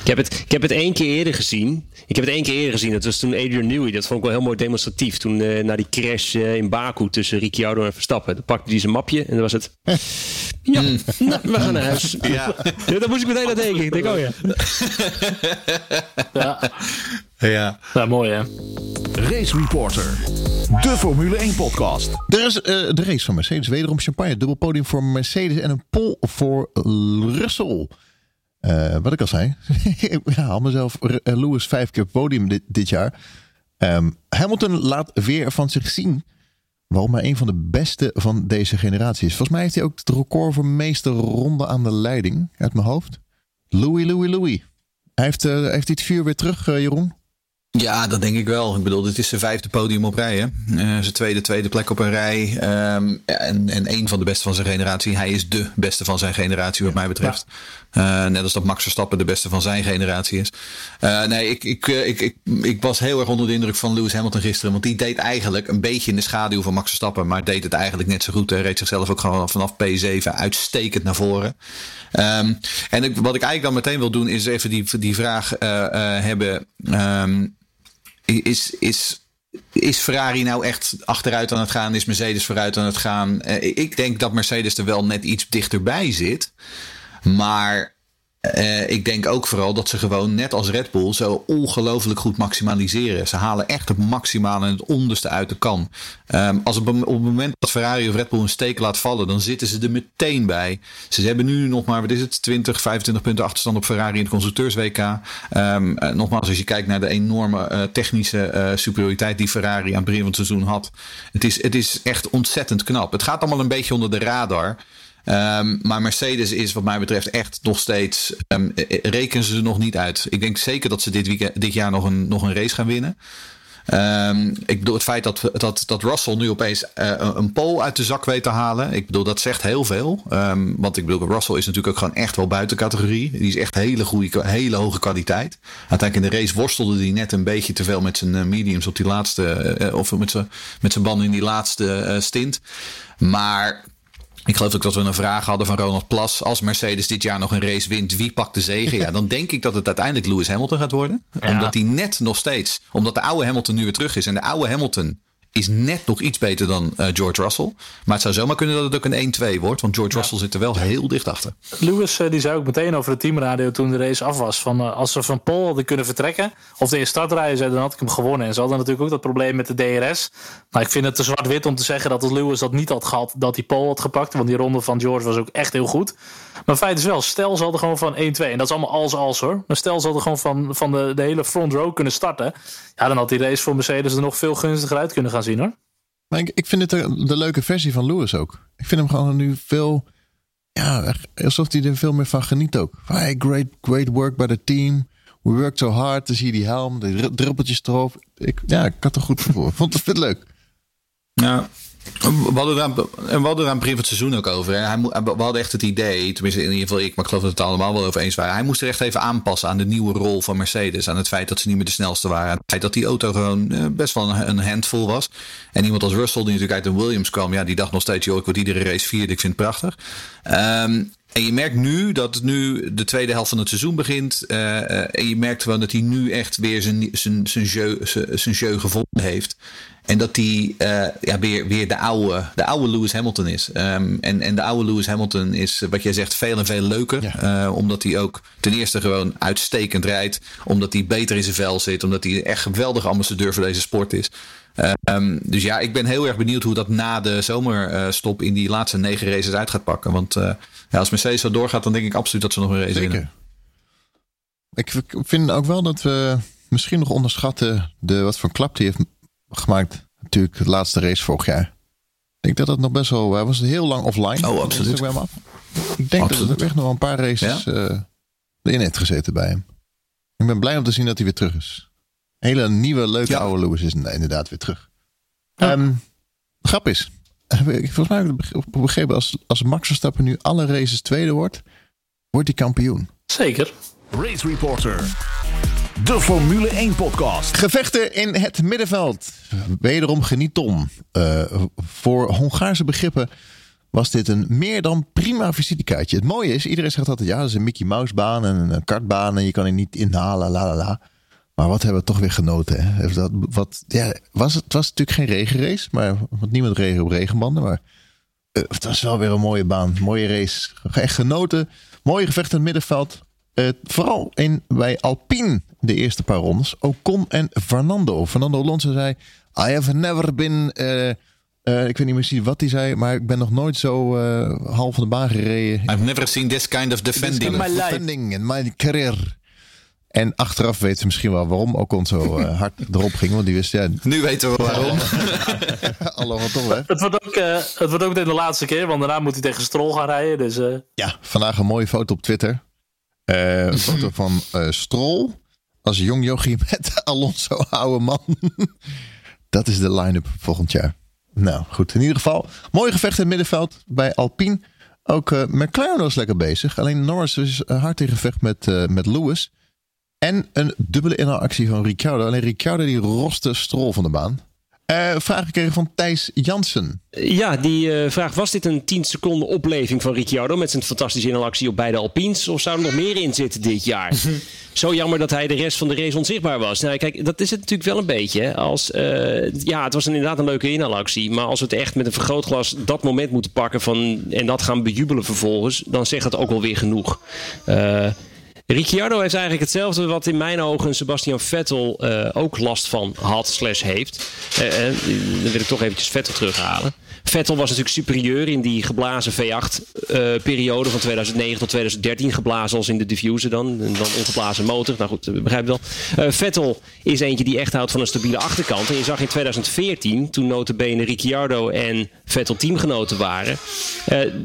Ik heb, het, ik heb het één keer eerder gezien. Ik heb het één keer eerder gezien. Dat was toen Adrian Newey. Dat vond ik wel heel mooi demonstratief. Toen uh, na die crash uh, in Baku tussen Ricciardo en Verstappen. Dan pakte hij zijn mapje en dan was het... [LAUGHS] ja, mm. nou, we gaan naar huis. [LAUGHS] Ja. ja. Dan moest ik meteen aan denken. Ik denk, oh ja. [LAUGHS]
ja. Ja. ja, mooi hè.
Race Reporter. De Formule 1 podcast.
Er is uh, de race van Mercedes. Wederom champagne. Dubbel podium voor Mercedes en een pol voor Russell. Uh, wat ik al zei. [LAUGHS] ik haal mezelf Lewis vijf keer podium dit, dit jaar. Um, Hamilton laat weer van zich zien waarom hij een van de beste van deze generatie is. Volgens mij heeft hij ook het record voor meeste ronde aan de leiding uit mijn hoofd. Louis, Louis, Louis. Hij heeft, uh, heeft hij het vuur weer terug, uh, Jeroen?
Ja, dat denk ik wel. Ik bedoel, dit is zijn vijfde podium op rij. Hè? Uh, zijn tweede, tweede plek op een rij. Um, en, en een van de beste van zijn generatie. Hij is de beste van zijn generatie, wat mij betreft. Uh, net als dat Max Verstappen de beste van zijn generatie is. Uh, nee, ik, ik, ik, ik, ik was heel erg onder de indruk van Lewis Hamilton gisteren. Want die deed eigenlijk een beetje in de schaduw van Max Verstappen. Maar deed het eigenlijk net zo goed. Hij reed zichzelf ook gewoon vanaf P7 uitstekend naar voren. Um, en ik, wat ik eigenlijk dan meteen wil doen, is even die, die vraag hebben. Um, is, is, is Ferrari nou echt achteruit aan het gaan? Is Mercedes vooruit aan het gaan? ik denk dat Mercedes er wel net iets dichterbij zit. Maar uh, ik denk ook vooral dat ze gewoon net als Red Bull zo ongelooflijk goed maximaliseren. Ze halen echt het maximale en het onderste uit de kan. Um, als op, het moment dat Ferrari of Red Bull een steek laat vallen, dan zitten ze er meteen bij. Ze hebben nu nog maar, wat is het, 20, 25 punten achterstand op Ferrari in de constructeurs WK. Um, uh, nogmaals, als je kijkt naar de enorme uh, technische superioriteit die Ferrari aan het begin van het seizoen had. Het is, het is echt ontzettend knap. Het gaat allemaal een beetje onder de radar. Um, maar Mercedes is wat mij betreft echt nog steeds. Um, rekenen ze er nog niet uit. Ik denk zeker dat ze dit, weekend, dit jaar nog een, nog een race gaan winnen. Um, ik bedoel, het feit dat, dat, dat Russell nu opeens uh, een pole uit de zak weet te halen. Ik bedoel, dat zegt heel veel. Want ik bedoel, Russell is natuurlijk ook gewoon echt wel buiten categorie. Die is echt hele, goede, hele hoge kwaliteit. Uiteindelijk in de race worstelde hij net een beetje te veel met zijn uh, mediums op die laatste. Uh, of met zijn, met zijn banden in die laatste stint. Maar ik geloof ook dat we een vraag hadden van Ronald Plas. Als Mercedes dit jaar nog een race wint, wie pakt de zegen? Ja, dan denk ik dat het uiteindelijk Lewis Hamilton gaat worden. Omdat hij net nog steeds, omdat de oude Hamilton nu weer terug is. En de oude Hamilton is net nog iets beter dan uh, George Russell. Maar het zou zomaar kunnen dat het ook een 1-2 wordt. Want George Russell zit er wel heel dicht achter.
Lewis uh, die zei ook meteen over de teamradio toen de race af was. Van, uh, als ze van Paul hadden kunnen vertrekken. Of de startrijden zei dan had ik hem gewonnen. En ze hadden natuurlijk ook dat probleem met de DRS. Maar ik vind het te zwart-wit om te zeggen dat als Lewis dat niet had gehad. Dat hij Paul had gepakt. Want die ronde van George was ook echt heel goed. Maar feit is wel, stel ze hadden gewoon van 1-2. En dat is allemaal als-als hoor. Maar stel ze hadden gewoon van, van de, de hele front row kunnen starten. Ja, dan had die race voor Mercedes er nog veel gunstiger uit kunnen gaan zien hoor.
Maar ik, ik vind het de, de leuke versie van Lewis ook. Ik vind hem gewoon nu veel. Ja, alsof hij er veel meer van geniet ook. Hey, great, great work by the team. We worked so hard. Dan zie je die helm, de druppeltjes erop. Ik, ja, ik had er goed voor. [LAUGHS] Vond het leuk.
Ja, we hadden hadden daar een begin van het seizoen ook over. Hij, we hadden echt het idee, tenminste in ieder geval ik, maar ik geloof dat het allemaal wel over eens waren. Hij moest er echt even aanpassen aan de nieuwe rol van Mercedes. Aan het feit dat ze niet meer de snelste waren. Aan het feit dat die auto gewoon eh, best wel een, handful was. En iemand als Russell, die natuurlijk uit de Williams kwam, ja, die dacht nog steeds, joh, ik word iedere race vierde, ik vind het prachtig. Um, en je merkt nu dat nu de tweede helft van het seizoen begint. Uh, en je merkt gewoon dat hij nu echt weer zijn, zijn, zijn, jeu, zijn, zijn jeu gevonden heeft. En dat hij uh, ja, weer, weer de, oude, de oude Lewis Hamilton is. Um, en, en de oude Lewis Hamilton is, wat jij zegt, veel en veel leuker. Ja. Uh, omdat hij ook ten eerste gewoon uitstekend rijdt. Omdat hij beter in zijn vel zit. Omdat hij echt geweldige ambassadeur voor deze sport is. Um, dus ja, ik ben heel erg benieuwd hoe dat na de zomerstop in die laatste negen races uit gaat pakken. Want uh, ja, als Mercedes zo doorgaat, dan denk ik absoluut dat ze nog een race Zeker. winnen.
Ik vind ook wel dat we misschien nog onderschatten de, wat voor klap die heeft gemaakt. Natuurlijk de laatste race vorig jaar. Ik denk dat dat nog best wel... Hij was heel lang offline.
Oh, absoluut.
Af. Ik denk absoluut. dat er echt nog een paar races ja? uh, erin heeft gezeten bij hem. Ik ben blij om te zien dat hij weer terug is. Hele nieuwe, leuke ja. oude Lewis is inderdaad weer terug. Um, grap is, volgens mij heb ik begrepen, als, als Max Verstappen nu alle races tweede wordt, wordt hij kampioen.
Zeker.
Race Reporter. De Formule 1 podcast.
Gevechten in het middenveld. Wederom geniet Tom. Uh, voor Hongaarse begrippen was dit een meer dan prima visitekaartje. Het mooie is, iedereen zegt altijd ja, dat is een Mickey Mouse baan en een kartbaan en je kan er niet inhalen, la la la. Maar wat hebben we toch weer genoten. Hè? Dat, wat, ja, was het, was natuurlijk geen regenrace, maar want niemand regen op regenbanden. Maar uh, het was wel weer een mooie baan, mooie race. Echt genoten. Mooie gevecht in het middenveld. Uh, vooral in, bij Alpine de eerste paar rondes. Ocon en Fernando. Fernando Alonso zei: I have never been. Uh, uh, ik weet niet meer wat hij zei, maar ik ben nog nooit zo half van de baan gereden.
I've never seen this kind of defending.
This kind of defending in my career. En achteraf weten ze misschien wel waarom Ocon zo uh, hard [LAUGHS] erop ging. Want die wist, ja...
Nu weten we waarom.
Wat [LAUGHS] [LAUGHS] toch, hè?
Het wordt, ook, uh, het wordt ook meteen de laatste keer, want daarna moet hij tegen Stroll gaan rijden. Dus, uh...
Ja, vandaag een mooie foto op Twitter. een foto van Stroll als jong jochie met Alonso, oude man. Dat is de line-up volgend jaar. Nou, goed. In ieder geval, mooi gevecht in het middenveld bij Alpine. Ook McLaren was lekker bezig. Alleen Norris is hard in gevecht met, met Lewis. En een dubbele inhaalactie van Ricciardo. Alleen Ricciardo die roste strol van de baan. Uh, vraag gekregen van Thijs Jansen.
Ja, die uh, vraag: was dit een 10 seconden opleving van Ricciardo met zijn fantastische inhaalactie op beide Alpines? Of zou er nog meer in zitten dit jaar? [LAUGHS] Zo jammer dat hij de rest van de race onzichtbaar was. Nou, kijk, dat is het natuurlijk wel een beetje. Als, uh, ja, het was inderdaad een leuke inhaalactie. Maar als we het echt met een vergrootglas dat moment moeten pakken van, en dat gaan bejubelen vervolgens, dan zegt dat ook wel weer genoeg. Ricciardo heeft eigenlijk hetzelfde wat in mijn ogen Sebastian Vettel uh, ook last van had slash heeft. Uh, dan wil ik toch eventjes Vettel terughalen. Vettel was natuurlijk superieur in die geblazen V8-periode uh, van 2009 tot 2013. Geblazen als in de diffuser dan. En dan ongeblazen motor. Nou goed, begrijp je wel. Vettel is eentje die echt houdt van een stabiele achterkant. En je zag in 2014, toen notabene Ricciardo en Vettel teamgenoten waren.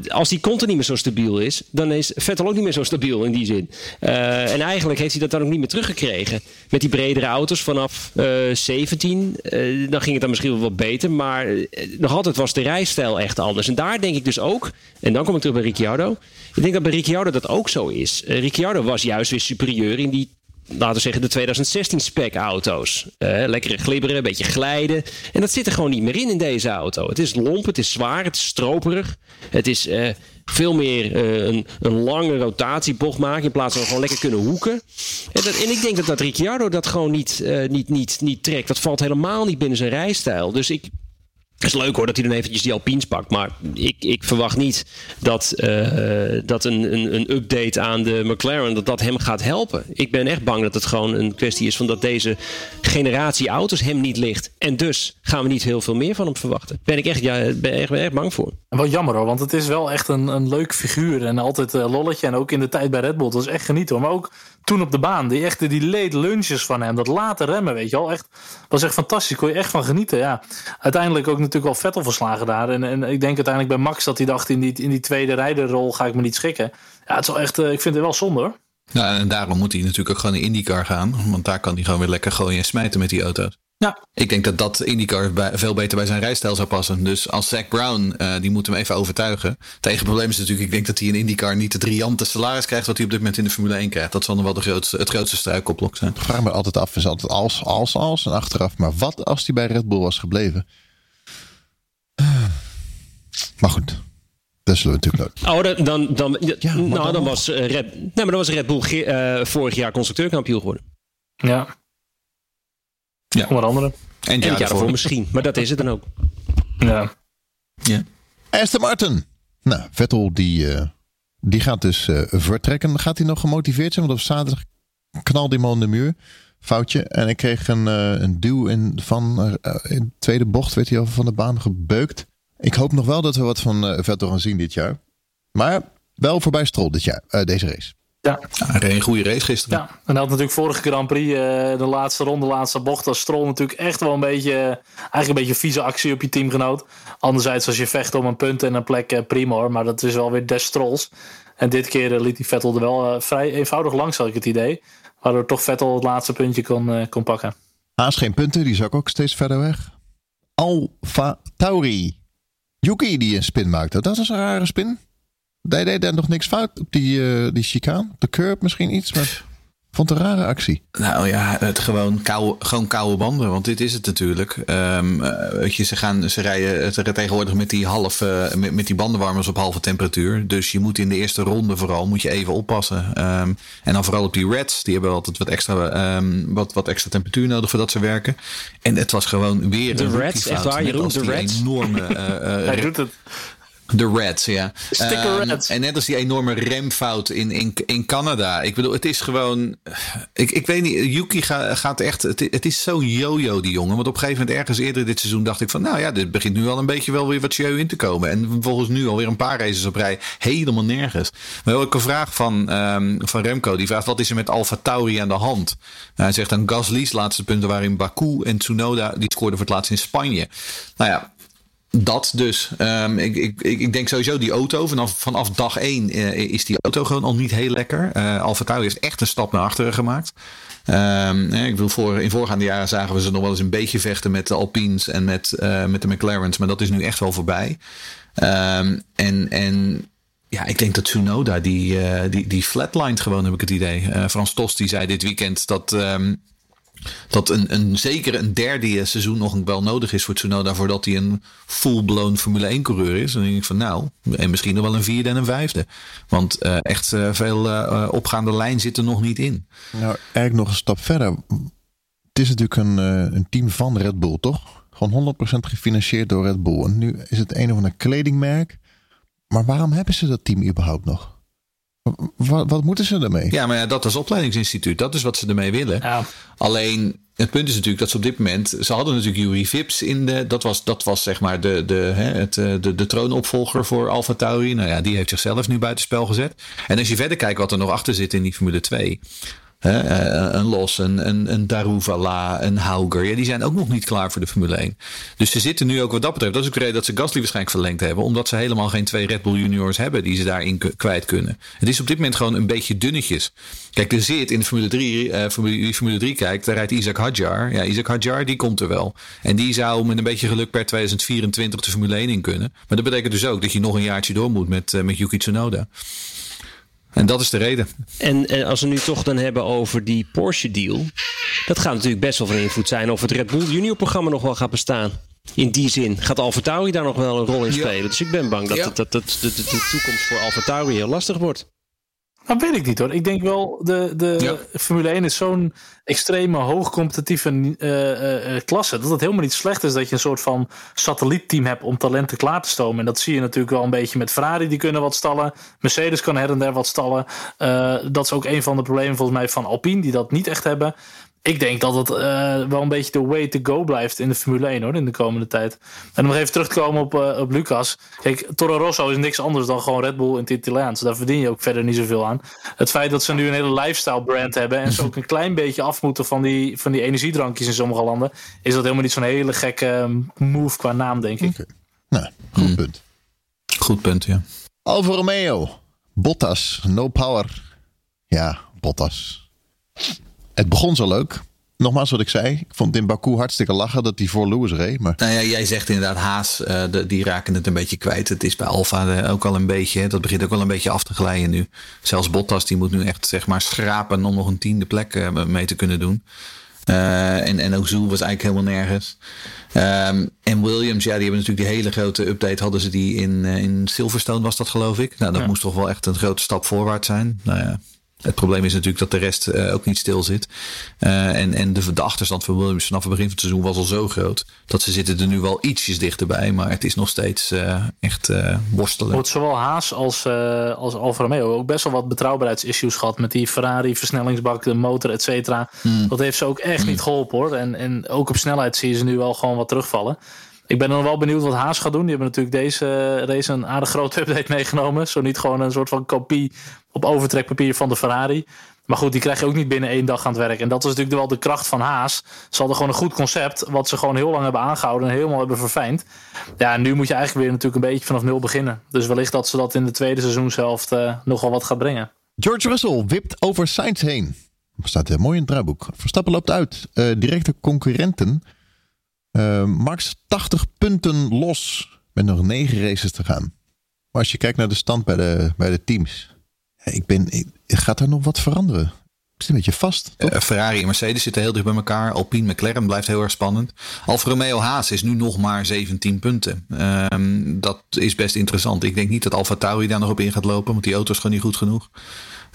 Als die continu niet meer zo stabiel is, dan is Vettel ook niet meer zo stabiel in die zin. En eigenlijk heeft hij dat dan ook niet meer teruggekregen. Met die bredere auto's vanaf 17. dan ging het dan misschien wel wat beter. Maar nog altijd was de rijstijl echt anders. En daar denk ik dus ook, en dan kom ik terug bij Ricciardo. Ik denk dat bij Ricciardo dat ook zo is. Ricciardo was juist weer superieur in die laten we zeggen, de 2016 spec auto's. Uh, lekkere glibberen, een beetje glijden. En dat zit er gewoon niet meer in in deze auto. Het is lomp, het is zwaar, het is stroperig. Het is uh, veel meer uh, een, een lange rotatiebocht maken in plaats van gewoon lekker kunnen hoeken. En, en ik denk dat dat Ricciardo dat gewoon niet, niet, niet, niet trekt. Dat valt helemaal niet binnen zijn rijstijl. Dus ik, het is leuk hoor dat hij dan eventjes die Alpines pakt. Maar ik, ik verwacht niet dat, uh, dat een, een, een, update aan de McLaren dat dat hem gaat helpen. Ik ben echt bang dat het gewoon een kwestie is van dat deze generatie auto's hem niet ligt. En dus gaan we niet heel veel meer van hem verwachten. Ben ik echt, ja, ben echt, ben echt bang voor.
En jammer hoor, want het is wel echt een, een leuk figuur. En altijd uh, lolletje. En ook in de tijd bij Red Bull. Dat is echt genieten hoor. Maar ook toen op de baan. Die echte die late lunches van hem. Dat late remmen, weet je wel. Echt, was echt fantastisch. Kon je echt van genieten. Ja. Uiteindelijk ook natuurlijk wel Vettel verslagen daar. En, en ik denk uiteindelijk bij Max dat hij dacht in die, in die tweede rijderrol ga ik me niet schikken. Ja, het is wel echt, uh, ik vind het wel zonde hoor.
Ja, en daarom moet hij natuurlijk ook gewoon in IndyCar gaan. Want daar kan hij gewoon weer lekker gooien en smijten met die auto's.
Ja.
Ik denk dat dat IndyCar veel beter bij zijn rijstijl zou passen. Dus als Zack Brown, uh, die moet hem even overtuigen. Het probleem is natuurlijk, ik denk dat hij in IndyCar niet het riante salaris krijgt wat hij op dit moment in de Formule 1 krijgt. Dat zal nog wel de grootste, het grootste struikelblok zijn.
Ik vraag me altijd af, is altijd als, als, als en achteraf. Maar wat als hij bij Red Bull was gebleven? Maar goed, dat zullen we natuurlijk
nooit. Oh, dan, dan, ja, nou, dan, was Red, nee, maar dan was Red Bull uh, vorig jaar constructeurkampioen geworden.
Ja. Ja. Onder andere.
En het jaar, daarvoor misschien. Maar dat is het dan ook.
Ja.
ja. Aston Martin. Nou, Vettel die, uh, die gaat dus uh, vertrekken. Gaat hij nog gemotiveerd zijn? Want op zaterdag knalde hij de muur. Foutje. En ik kreeg een, uh, een duw in, van in de tweede bocht. Werd hij al van de baan gebeukt. Ik hoop nog wel dat we wat van Vettel gaan zien dit jaar. Maar wel voorbij Stroll dit jaar, deze race.
Ja.
ja een goede race gisteren.
Ja, en hij had natuurlijk vorige Grand Prix, uh, de laatste ronde, de laatste bocht, als Stroll natuurlijk echt wel een beetje, eigenlijk een beetje vieze actie op je teamgenoot. Anderzijds, als je vecht om een punt en een plek, uh, prima hoor, maar dat is wel weer des Strolls. En dit keer uh, liet die Vettel er wel vrij eenvoudig langs, had ik het idee. Waardoor toch Vettel het laatste puntje kon, kon pakken.
Haas geen punten, die zak ook steeds verder weg. Alfa Tauri. Yuki die een spin maakte. Dat was een rare spin. Deed hij daar nog niks fout op die, uh, die chicane? De curb misschien iets, maar... Vond een rare actie.
Nou ja, het gewoon koude, gewoon koude banden. Want dit is het natuurlijk. Um, weet je, ze, gaan, ze rijden tegenwoordig met die, half, uh, met, met, die bandenwarmers op halve temperatuur. Dus je moet in de eerste ronde vooral moet je even oppassen. Um, en dan vooral op die reds. Die hebben altijd wat extra, um, wat, wat extra temperatuur nodig voordat ze werken. En het was gewoon weer
de een reds, echt waar, Jeroen, de reds.
enorme... Uh, [LAUGHS]
Hij doet het.
De Reds, ja.
Sticker um, Reds.
En net als die enorme remfout in, in, in Canada. Ik bedoel, het is gewoon. Ik, ik weet niet, Yuki gaat, gaat echt. Het, het is zo yo-yo, die jongen. Want op een gegeven moment, ergens eerder dit seizoen, dacht ik van. Nou ja, dit begint nu al een beetje wel weer wat show in te komen. En volgens nu alweer een paar races op rij. Helemaal nergens. Maar ook een vraag van, um, van Remco. Die vraagt: wat is er met Alfa Tauri aan de hand? Nou, hij zegt dan Gasly's laatste punten waarin Baku en Tsunoda. die scoorden voor het laatst in Spanje. Nou ja, dat dus. Um, ik, ik, ik denk sowieso die auto. Vanaf, vanaf dag één uh, is die auto gewoon al niet heel lekker. Uh, Alfa heeft echt een stap naar achteren gemaakt. Um, ik bedoel, voor, in voorgaande jaren zagen we ze nog wel eens een beetje vechten met de Alpines en met, uh, met de McLaren's. Maar dat is nu echt wel voorbij. Um, en, en ja, ik denk dat Tsunoda die, die, die flatlined gewoon, heb ik het idee. Frans Tost die zei dit weekend dat... dat een, een, zeker een derde seizoen nog wel nodig is voor Tsunoda voordat hij een full-blown Formule 1 coureur is. Dan denk ik van nou, en misschien nog wel een vierde en een vijfde. Want uh, echt uh, veel uh, opgaande lijn zit er nog niet in.
Nou, eigenlijk nog een stap verder. Het is natuurlijk een, een team van Red Bull, toch? Gewoon 100% gefinancierd door Red Bull. En nu is het een of ander kledingmerk. Maar waarom hebben ze dat team überhaupt nog? Wat, wat, moeten ze ermee?
Ja, maar ja, dat is opleidingsinstituut. Dat is wat ze ermee willen. Ja. Alleen, het punt is natuurlijk dat ze op dit moment. Ze hadden natuurlijk Yuri Vips in de. Dat was, dat was zeg maar de, de, hè, het, eh, de, de troonopvolger voor Alfa Tauri. Nou ja, die heeft zichzelf nu buitenspel gezet. En als je verder kijkt wat er nog achter zit in die Formule 2. Eh, een Los, een, een, een Daruvala, een Hauger. Ja, die zijn ook nog niet klaar voor de Formule 1. Dus ze zitten nu ook wat dat betreft. Dat is ook de reden dat ze Gasly waarschijnlijk verlengd hebben. Omdat ze helemaal geen twee Red Bull juniors hebben die ze daarin kwijt kunnen. Het is op dit moment gewoon een beetje dunnetjes. Kijk, er zit in de Formule 3, uh, Formule, Formule 3 kijkt, daar rijdt Isaac Hadjar. Ja, Isaac Hadjar, die komt er wel. En die zou met een beetje geluk per 2024 de Formule 1 in kunnen. Maar dat betekent dus ook dat je nog een jaartje door moet met, uh, met Yuki Tsunoda. En dat is de reden.
En, en, als we nu toch dan hebben over die Porsche deal. Dat gaat natuurlijk best wel van invloed zijn of het Red Bull Junior programma nog wel gaat bestaan. In die zin gaat Alfa Tauri daar nog wel een rol in spelen. Dus ik ben bang dat, dat, dat, dat de, de, de, toekomst voor Alfa Tauri heel lastig wordt.
Dat weet ik niet hoor. Ik denk wel, de, de Formule 1 is zo'n extreme hoogcompetitieve uh, uh, klasse. Dat het helemaal niet slecht is dat je een soort van satellietteam hebt om talenten klaar te stomen. En dat zie je natuurlijk wel een beetje met Ferrari, die kunnen wat stallen. Mercedes kan her en der wat stallen. dat is ook een van de problemen volgens mij van Alpine, die dat niet echt hebben ik denk dat het uh, wel een beetje de way to go blijft in de Formule 1 hoor, in de komende tijd. En om nog even terug te komen op, uh, op Lucas. Kijk, Toro Rosso is niks anders dan gewoon Red Bull in het Italiaans. Daar verdien je ook verder niet zoveel aan. Het feit dat ze nu een hele lifestyle brand hebben en ze ook een klein beetje af moeten van die, van die energiedrankjes in sommige landen, is dat helemaal niet zo'n hele gekke ehm, move qua naam, denk ik. Okay.
Nou, goed hmm. punt.
Goed punt, ja.
Alfa Romeo, Bottas, no power. Ja, Bottas het begon zo leuk. Nogmaals wat ik zei. Ik vond in Baku hartstikke lachen dat hij voor Lewis reed. Maar...
Nou ja, jij zegt inderdaad Haas, uh, de, die raken het een beetje kwijt. Het is bij Alfa uh, ook al een beetje, dat begint ook wel een beetje af te glijden nu. Zelfs Bottas die moet nu echt zeg maar schrapen om nog een tiende plek uh, mee te kunnen doen. en, en Ozil was eigenlijk helemaal nergens. Um, en Williams, ja, die hebben natuurlijk die hele grote update. Hadden ze die in, in Silverstone, was dat geloof ik. Nou, dat ja. moest toch wel echt een grote stap voorwaarts zijn. Nou ja, het probleem is natuurlijk dat de rest uh, ook niet stil zit. Uh, en en de, de, achterstand van Williams vanaf het begin van het seizoen was al zo groot. Dat ze zitten er nu wel ietsjes dichterbij. Maar het is nog steeds uh, echt worstelen.
Wordt zowel Haas als, als Alfa Romeo ook best wel wat betrouwbaarheidsissues gehad. Met die Ferrari, versnellingsbak, de motor, et cetera. Hmm. Dat heeft ze ook echt hmm. niet geholpen hoor. En, en ook op snelheid zie je ze nu wel gewoon wat terugvallen. Ik ben dan wel benieuwd wat Haas gaat doen. Die hebben natuurlijk deze race een aardig grote update meegenomen. Zo niet gewoon een soort van kopie op overtrekpapier van de Ferrari. Maar goed, die krijg je ook niet binnen één dag aan het werk. En dat is natuurlijk wel de kracht van Haas. Ze hadden gewoon een goed concept, wat ze gewoon heel lang hebben aangehouden en helemaal hebben verfijnd. Ja, nu moet je eigenlijk weer natuurlijk een beetje vanaf nul beginnen. Dus wellicht dat ze dat in de tweede seizoenshelft uh, nogal wat gaat brengen.
George Russell wipt over Sainz heen. Staat heel mooi in het draaiboek. Verstappen loopt uit. Uh, directe concurrenten Uh, Max 80 punten los met nog negen races te gaan. Maar als je kijkt naar de stand bij de, bij de teams. Ik ben, ik, gaat er nog wat veranderen? Het is een beetje vast.
Uh, Ferrari en Mercedes zitten heel dicht bij elkaar. Alpine McLaren blijft heel erg spannend. Alfa Romeo Haas is nu nog maar 17 punten. Um, dat is best interessant. Ik denk niet dat Alfa Tauri daar nog op in gaat lopen. Want die auto is gewoon niet goed genoeg.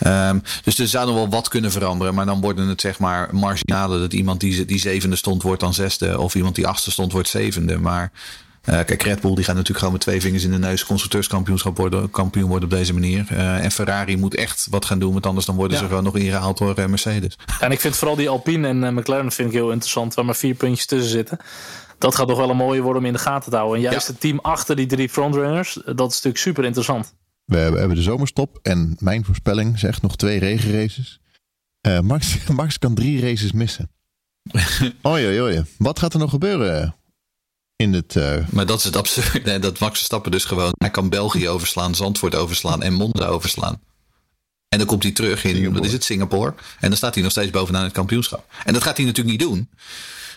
Um, dus er zou nog wel wat kunnen veranderen. Maar dan worden het zeg maar marginale. Dat iemand die, die zevende stond wordt dan zesde. Of iemand die achtste stond wordt zevende. Maar kijk, Red Bull die gaat natuurlijk gewoon met twee vingers in de neus constructeurskampioenschap worden, kampioen worden op deze manier. Uh, en Ferrari moet echt wat gaan doen, want anders dan worden ja. ze gewoon nog ingehaald door uh, Mercedes. [LAUGHS]
En ik vind vooral die Alpine en McLaren vind ik heel interessant, waar maar vier puntjes tussen zitten. Dat gaat nog wel een mooie worden om in de gaten te houden. En juist ja. het team achter die drie frontrunners, dat is natuurlijk super interessant.
We hebben de zomerstop en mijn voorspelling zegt nog twee regenraces. Max, [LAUGHS] Max kan drie races missen. [LAUGHS] oei, oei, Wat gaat er nog gebeuren? In het. Uh...
Maar dat is het absurd. [LAUGHS] Nee, dat Max Verstappen dus gewoon. Hij kan België overslaan, Zandvoort overslaan en Monza overslaan. En dan komt hij terug in, Singapore. wat is het, Singapore. En dan staat hij nog steeds bovenaan het kampioenschap. En dat gaat hij natuurlijk niet doen.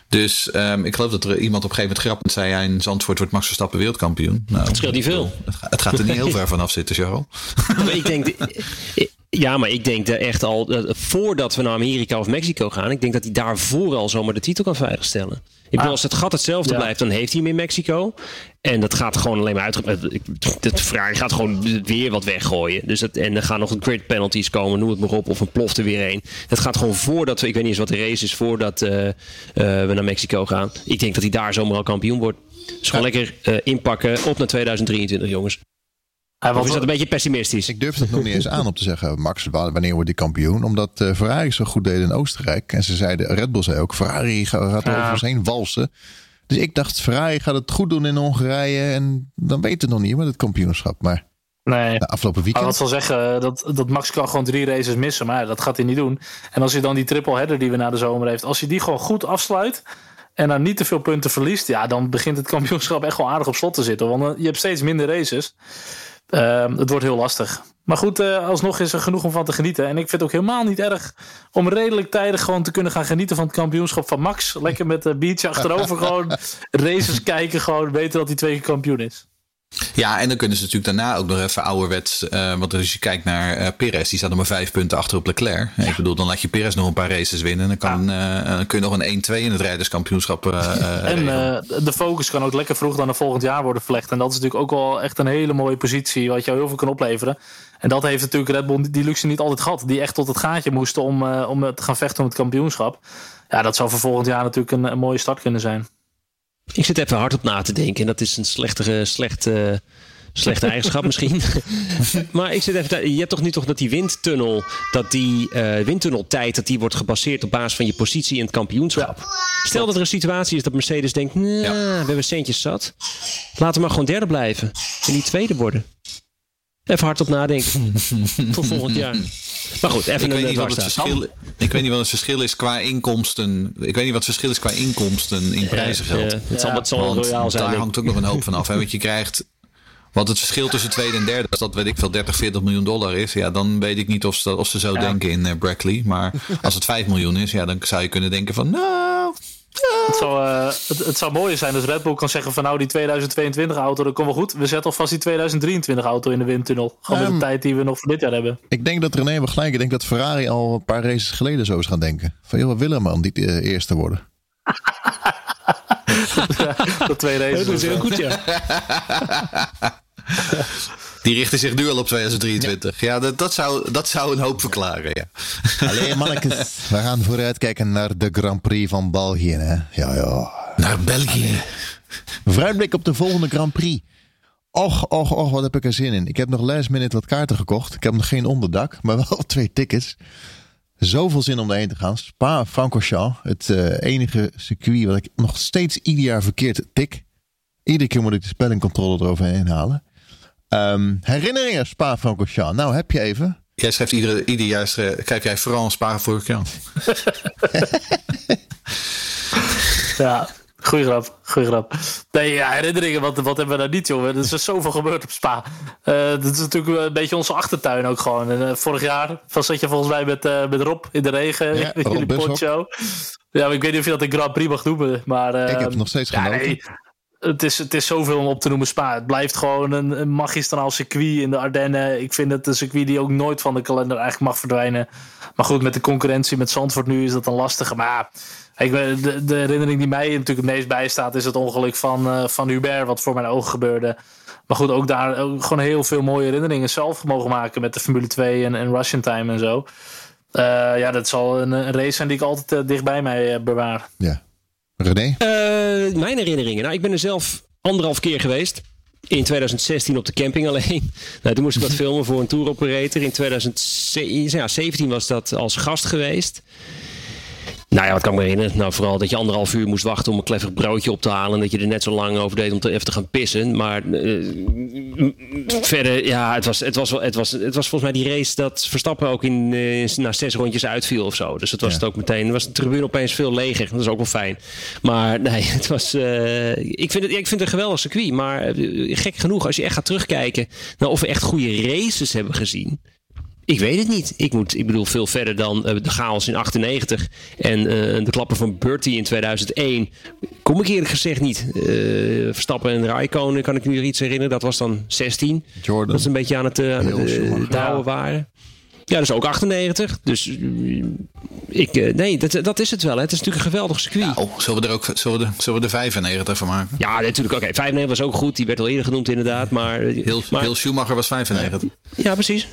Dus um, ik geloof dat er iemand op een gegeven moment grappend zei: ja, in Zandvoort wordt Max Verstappen wereldkampioen.
Nou, het scheelt niet veel.
Het, het gaat er niet heel [LAUGHS] ver vanaf zitten, Charles.
ik denk, [LAUGHS] ja, maar ik denk dat echt al voordat we naar Amerika of Mexico gaan, ik denk dat hij daarvoor al zomaar de titel kan veiligstellen. Ik bedoel, als het gat hetzelfde blijft, dan heeft hij hem in Mexico. En dat gaat gewoon alleen maar uit. Het vraag gaat gewoon weer wat weggooien. Dus dat, en er gaan nog grid penalties komen, noem het maar op. Of een ploft er weer een. Het gaat gewoon voordat we, ik weet niet eens wat de race is, voordat uh, uh, we naar Mexico gaan. Ik denk dat hij daar zomaar al kampioen wordt. Dus gewoon lekker uh, inpakken op naar 2023, jongens. Hij was is dat een beetje pessimistisch?
Ik durf het nog niet eens aan om te zeggen, Max, wanneer wordt die kampioen? Omdat uh, Ferrari zo goed deed in Oostenrijk. En ze zeiden, Red Bull zei ook, Ferrari gaat er ja. over heen walsen. Dus ik dacht, Ferrari gaat het goed doen in Hongarije. En dan weet het nog niet met het kampioenschap. Maar
Nee.
De afgelopen weekend.
Maar wat zal zeggen, dat, dat Max kan gewoon drie races missen. Maar dat gaat hij niet doen. En als je dan die triple header die we na de zomer heeft, als je die gewoon goed afsluit. En dan niet te veel punten verliest. Ja, dan begint het kampioenschap echt wel aardig op slot te zitten. Want je hebt steeds minder races. Uh, het wordt heel lastig. Maar goed, uh, alsnog is er genoeg om van te genieten. En ik vind het ook helemaal niet erg om redelijk tijdig gewoon te kunnen gaan genieten van het kampioenschap van Max. Lekker met de biertje achterover [LAUGHS] gewoon races kijken. Gewoon weten dat hij twee keer kampioen is.
Ja, en dan kunnen ze natuurlijk daarna ook nog even ouderwets. Uh, want als je kijkt naar uh, Perez, die staat nog maar vijf punten achter op Leclerc. Ja. Ik bedoel, dan laat je Perez nog een paar races winnen. Dan, kan, ja. uh, kun je nog een 1-2 in het rijderskampioenschap. [LAUGHS]
en de focus kan ook lekker vroeg dan naar volgend jaar worden verlegd. En dat is natuurlijk ook wel echt een hele mooie positie, wat jou heel veel kan opleveren. En dat heeft natuurlijk Red Bull die luxe niet altijd gehad. Die echt tot het gaatje moesten om, om te gaan vechten om het kampioenschap. Ja, dat zou voor volgend jaar natuurlijk een, een mooie start kunnen zijn.
Ik zit even hard op na te denken. En dat is een slechtere, slechte, slechte eigenschap misschien. [LAUGHS] maar ik zit even. Je hebt toch nu toch dat die windtunnel, dat die uh, windtunneltijd, dat die wordt gebaseerd op basis van je positie in het kampioenschap. Ja. Stel dat er een situatie is dat Mercedes denkt, nah, ja. we hebben centjes zat. Laten we maar gewoon derde blijven. En niet tweede worden. Even hard op nadenken. [LAUGHS] Tot volgend jaar. Maar goed, even
ik
een
weet, niet wat het verschil, ik weet niet wat het verschil is qua inkomsten. Ik weet niet wat het verschil is qua inkomsten in prijzengeld.
Ja, het zal, het zal royaal zijn.
Daar hangt ook nog een hoop van af. Hè? Want je krijgt. Wat het verschil tussen tweede en derde, als dat weet ik veel 30, 40 miljoen dollar is, ja, dan weet ik niet of ze, of ze zo ja. denken in uh, Brackley. Maar als het 5 miljoen is, ja, dan zou je kunnen denken van, nou,
het zou, uh, het, het, zou mooier zijn als Red Bull kan zeggen van nou die 2022 auto, dat komt wel goed. We zetten alvast die 2023 auto in de windtunnel. Gewoon um, met de tijd die we nog voor dit jaar hebben.
Ik denk dat René wel gelijk. Ik denk dat Ferrari al een paar races geleden zo is gaan denken. Van joh, we willen man die uh, eerste worden.
ja, [LAUGHS] dat twee races. [LAUGHS]
Dat is heel goed ja. [LAUGHS]
Die richten zich nu al op 2023. Ja, ja dat, dat, zou, dat zou een hoop verklaren. Ja. [LAUGHS]
Alleen mannetjes, we gaan vooruitkijken naar de Grand Prix van België. Hè? Ja, ja.
Naar België.
Vooruitblik op de volgende Grand Prix. Och, och, och, wat heb ik er zin in. Ik heb nog last minute wat kaarten gekocht. Ik heb nog geen onderdak, maar wel [LAUGHS] twee tickets. Zoveel zin om erheen te gaan. Spa-Francorchamps. Het uh, enige circuit wat ik nog steeds ieder jaar verkeerd tik. Iedere keer moet ik de spellingcontrole eroverheen halen. Um, herinneringen Spa-Francorchamps. Nou, heb je even.
Jij schrijft ieder, ieder jaar, schrijf jij vooral Spa-Francorchamps. [LAUGHS]
ja, Goeie grap, goeie grap. Nee, ja, herinneringen, wat, wat hebben we nou niet, jongen? Er is zoveel gebeurd op Spa. Uh, dat is natuurlijk een beetje onze achtertuin ook gewoon. En, uh, vorig jaar was zat je volgens mij met, uh, met Rob in de regen, ja, [LAUGHS] in jullie poncho. Ja, ik weet niet of je dat een Grand Prix mag noemen, maar...
ik heb het nog steeds genoten. Ja, nee,
het is, het is zoveel om op te noemen Spa. Het blijft gewoon een, een magistraal circuit in de Ardennen. Ik vind het een circuit die ook nooit van de kalender eigenlijk mag verdwijnen. Maar goed, met de concurrentie met Zandvoort nu is dat een lastige. Maar ik, de, de herinnering die mij natuurlijk het meest bijstaat is het ongeluk van, uh, van Hubert, wat voor mijn ogen gebeurde. Maar goed, ook daar gewoon heel veel mooie herinneringen zelf mogen maken met de Formule 2 en, en Russian Time en zo. Uh, ja, dat zal een, een, race zijn die ik altijd uh, dicht bij mij bewaar.
Ja. René?
mijn herinneringen. Nou, ik ben er zelf anderhalf keer geweest. In 2016 op de camping alleen. [LAUGHS] Nou, toen moest ik wat filmen voor een tour operator. In 2017 was dat als gast geweest. Nou ja, wat kan ik me herinneren? Nou, vooral dat je anderhalf uur moest wachten om een kleffig broodje op te halen. En dat je er net zo lang over deed om te, even te gaan pissen. Maar uh, verder, ja, het was, het, was, het, was, het was volgens mij die race dat Verstappen ook in, uh, na zes rondjes uitviel of zo. Dus het was ja. het ook meteen. was de tribune opeens veel leger. Dat is ook wel fijn. Maar nee, het was. Uh, ik, vind het, ik vind het een geweldig circuit. Maar gek genoeg, als je echt gaat terugkijken naar of we echt goede races hebben gezien. Ik weet het niet. Ik, moet, ik bedoel, veel verder dan uh, de chaos in 98 en uh, de klappen van Bertie in 2001. Kom ik eerlijk gezegd niet. Uh, Verstappen en Raikkonen kan ik nu iets herinneren. Dat was dan 16.
Jordan.
Dat is een beetje aan het, douwen waren. Ja, dat is ook 98. Dus ik, nee, dat, dat is het wel. Hè. Het is natuurlijk een geweldig circuit.
Nou, zullen we er ook zullen we de, zullen we de 95 van maken?
Ja, natuurlijk. Oké, okay, 95 was ook goed. Die werd al eerder genoemd inderdaad. Maar,
heel,
maar,
heel Schumacher was 95.
Ja, precies.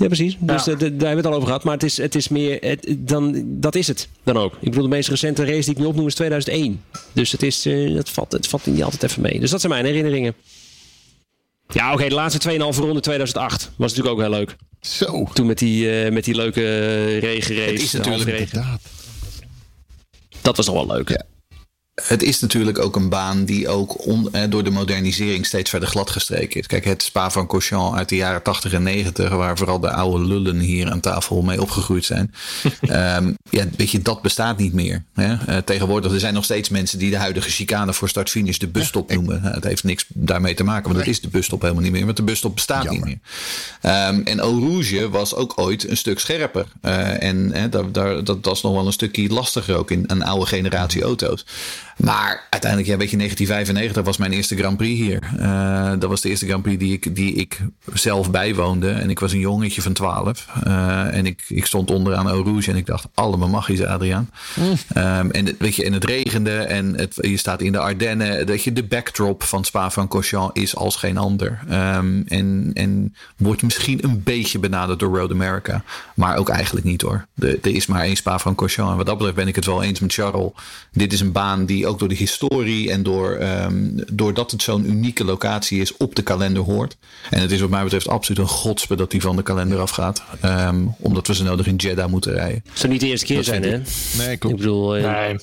Ja, precies. Dus ja. De, daar hebben we het al over gehad. Maar het is, het is meer. Het, dan, dat is het dan ook. Ik bedoel, de meest recente race die ik nu opnoem is 2001. Dus het, is, uh, het, valt, het valt niet altijd even mee. Dus dat zijn mijn herinneringen. Ja, oké. Okay, de laatste 2,5 ronde 2008 was natuurlijk ook heel leuk.
Zo.
Toen met die, uh, met die leuke regenrace.
Het is natuurlijk
inderdaad.
Dat was nog wel leuk.
Ja. Het is natuurlijk ook een baan die ook on, eh, door de modernisering steeds verder gladgestreken is. Kijk, het Spa van Cochamps uit de jaren 80 en 90, waar vooral de oude lullen hier aan tafel mee opgegroeid zijn. um, [LAUGHS] ja, weet je, dat bestaat niet meer. Hè? Uh, tegenwoordig, er zijn nog steeds mensen die de huidige chicane voor start-finish de busstop noemen. Ik... Het heeft niks daarmee te maken, want dat is de busstop helemaal niet meer. Want de busstop bestaat Jammer. niet meer. Um, en Eau Rouge was ook ooit een stuk scherper. Uh, en daar, daar, dat was nog wel een stukje lastiger ook in een oude generatie auto's. Maar uiteindelijk, ja, weet je, 1995 was mijn eerste Grand Prix hier. Uh, dat was de eerste Grand Prix die ik, die ik zelf bijwoonde. En ik was een jongetje van 12. Uh, en ik, ik stond onderaan Eau Rouge en ik dacht, allemaal magisch, Adriaan. Mm. Um, en, weet je, en het regende en het, je staat in de Ardennen. Dat je, de backdrop van Spa van Cochamps is als geen ander. Um, en, en wordt misschien een beetje benaderd door Road America. Maar ook eigenlijk niet hoor. De, er is maar één Spa van Cochamps. En wat dat betreft ben ik het wel eens met Charles. Dit is een baan die ook door de historie en door, um, doordat het zo'n unieke locatie is, op de kalender hoort. En het is wat mij betreft absoluut een godspe dat die van de kalender afgaat. Um, omdat we ze nodig in Jeddah moeten rijden.
Het zou niet de eerste keer dat zijn, hè?
Nee, klopt.
Ik bedoel, uh, nee.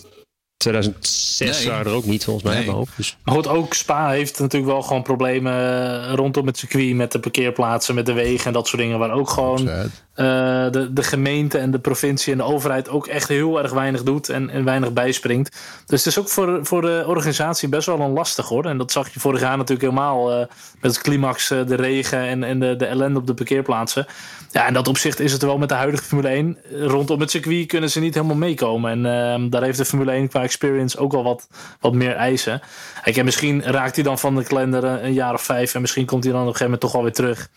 2006 nee. waren er ook niet, volgens mij. Nee. Hoop, dus.
Maar goed, ook Spa heeft natuurlijk wel gewoon problemen rondom het circuit met de parkeerplaatsen, met de wegen en dat soort dingen. Waar ook gewoon uh, de, de gemeente en de provincie en de overheid ook echt heel erg weinig doet en, en weinig bijspringt. Dus het is ook voor, voor de organisatie best wel een lastig hoor. En dat zag je vorig jaar natuurlijk helemaal uh, met het climax, uh, de regen en, en de, de ellende op de parkeerplaatsen. Ja, in dat opzicht is het wel met de huidige Formule 1. Rondom het circuit kunnen ze niet helemaal meekomen. En uh, daar heeft de Formule 1 qua experience ook wel wat, wat meer eisen. Kijk, en misschien raakt hij dan van de kalender een jaar of vijf. En misschien komt hij dan op een gegeven moment toch wel weer terug.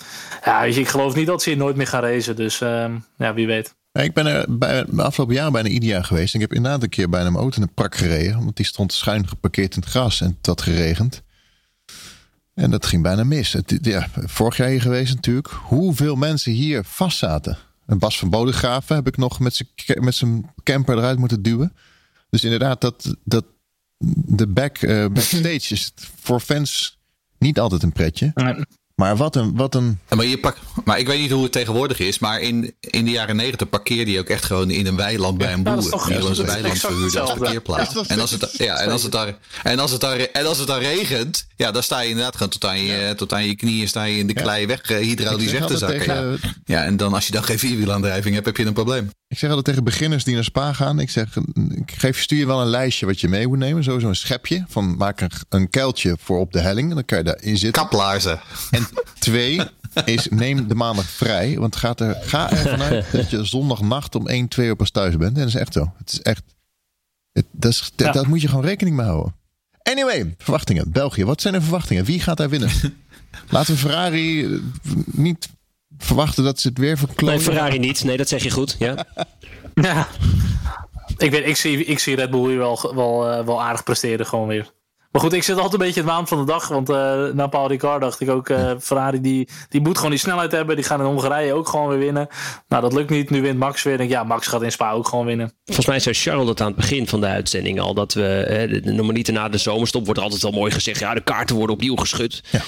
Ja, weet je, ik geloof niet dat ze hier nooit meer gaan racen. Dus uh, ja, wie weet.
Ik ben er bij, afgelopen jaar bijna ieder geweest. Ik heb inderdaad een keer bijna mijn auto in een prak gereden. Want die stond schuin geparkeerd in het gras en het had geregend. En dat ging bijna mis. Ja, vorig jaar hier geweest natuurlijk. Hoeveel mensen hier vast zaten. En Bas van Bodegraven heb ik nog met zijn camper eruit moeten duwen. Dus inderdaad, dat, dat, de back, uh, backstage is voor fans niet altijd een pretje. Nee. Maar wat een. Wat een...
Ja, maar, je pak, maar ik weet niet hoe het tegenwoordig is. Maar in, in de jaren negentig parkeerde je ook echt gewoon in een weiland bij een boer. Ja, die een weiland verhuurde als parkeerplaats. Ja, en als het, ja, en als het daar, en als het daar, en als het daar regent. Ja, dan sta je inderdaad gewoon tot aan je, ja. tot aan je knieën. Sta je in de klei weg, uh, hydraulisch weg te zakken. Tegen... Ja. ja, en dan als je dan geen vierwielaandrijving hebt, heb je een probleem.
Ik zeg altijd tegen beginners die naar Spa gaan. Ik zeg, ik geef, stuur je wel een lijstje wat je mee moet nemen. Sowieso een schepje. Van maak een, een kuiltje voor op de helling. En dan kan je daarin zitten.
Kaplaarzen.
En twee is neem de maandag vrij. Want gaat er, ga er vanuit dat je zondagnacht om 1, 2 uur pas thuis bent. En dat is echt zo. Het is echt... Het, dat, is, dat, dat moet je gewoon rekening mee houden. Anyway, verwachtingen. België. Wat zijn de verwachtingen? Wie gaat daar winnen? [LAUGHS] Laten we Ferrari eh, niet verwachten dat ze het weer verklonen.
Nee, Ferrari niet. Nee, dat zeg je goed. Ja. [LAUGHS]
Ja. Ik, weet, ik, zie, ik zie Red Bull hier wel, wel, eh, wel aardig presteren gewoon weer. Maar goed, ik zit altijd een beetje het waan van de dag. Want uh, na Paul Ricard dacht ik ook, uh, Ferrari die, die moet gewoon die snelheid hebben. Die gaan in Hongarije ook gewoon weer winnen. Nou, dat lukt niet. Nu wint Max weer. Denk, ja, Max gaat in Spa ook gewoon winnen.
Volgens mij zei Charles dat aan het begin van de uitzending al. Dat we, eh, normaliter na de zomerstop wordt altijd wel mooi gezegd. Ja, de kaarten worden opnieuw geschud. Ja.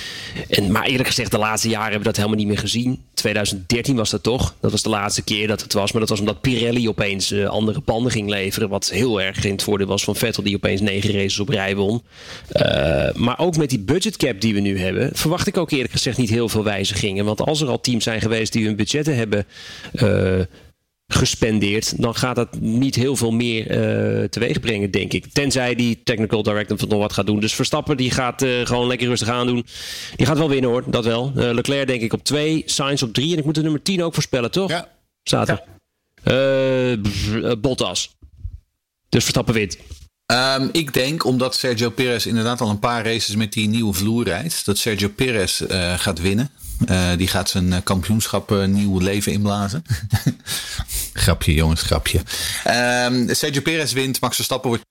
En, maar eerlijk gezegd, de laatste jaren hebben we dat helemaal niet meer gezien. 2013 was dat toch? Dat was de laatste keer dat het was. Maar dat was omdat Pirelli opeens uh, andere banden ging leveren. Wat heel erg in het voordeel was van Vettel. Die opeens negen races op rij won. Uh, maar ook met die budgetcap die we nu hebben, verwacht ik ook eerlijk gezegd niet heel veel wijzigingen. Want als er al teams zijn geweest die hun budgetten hebben uh, gespendeerd, dan gaat dat niet heel veel meer uh, teweeg brengen, denk ik. Tenzij die technical director nog wat gaat doen. Dus Verstappen die gaat gewoon lekker rustig aan doen. Die gaat wel winnen hoor, dat wel. Leclerc denk ik op 2, Sainz op 3 en ik moet de nummer 10 ook voorspellen, toch?
Ja.
Bottas. Dus Verstappen wint.
Um, ik denk, omdat Sergio Perez inderdaad al een paar races met die nieuwe vloer rijdt, dat Sergio Perez uh, gaat winnen. Uh, die gaat zijn kampioenschap uh, nieuw leven inblazen. [LAUGHS] grapje, jongens, grapje. Um, Sergio Perez wint, Max Verstappen wordt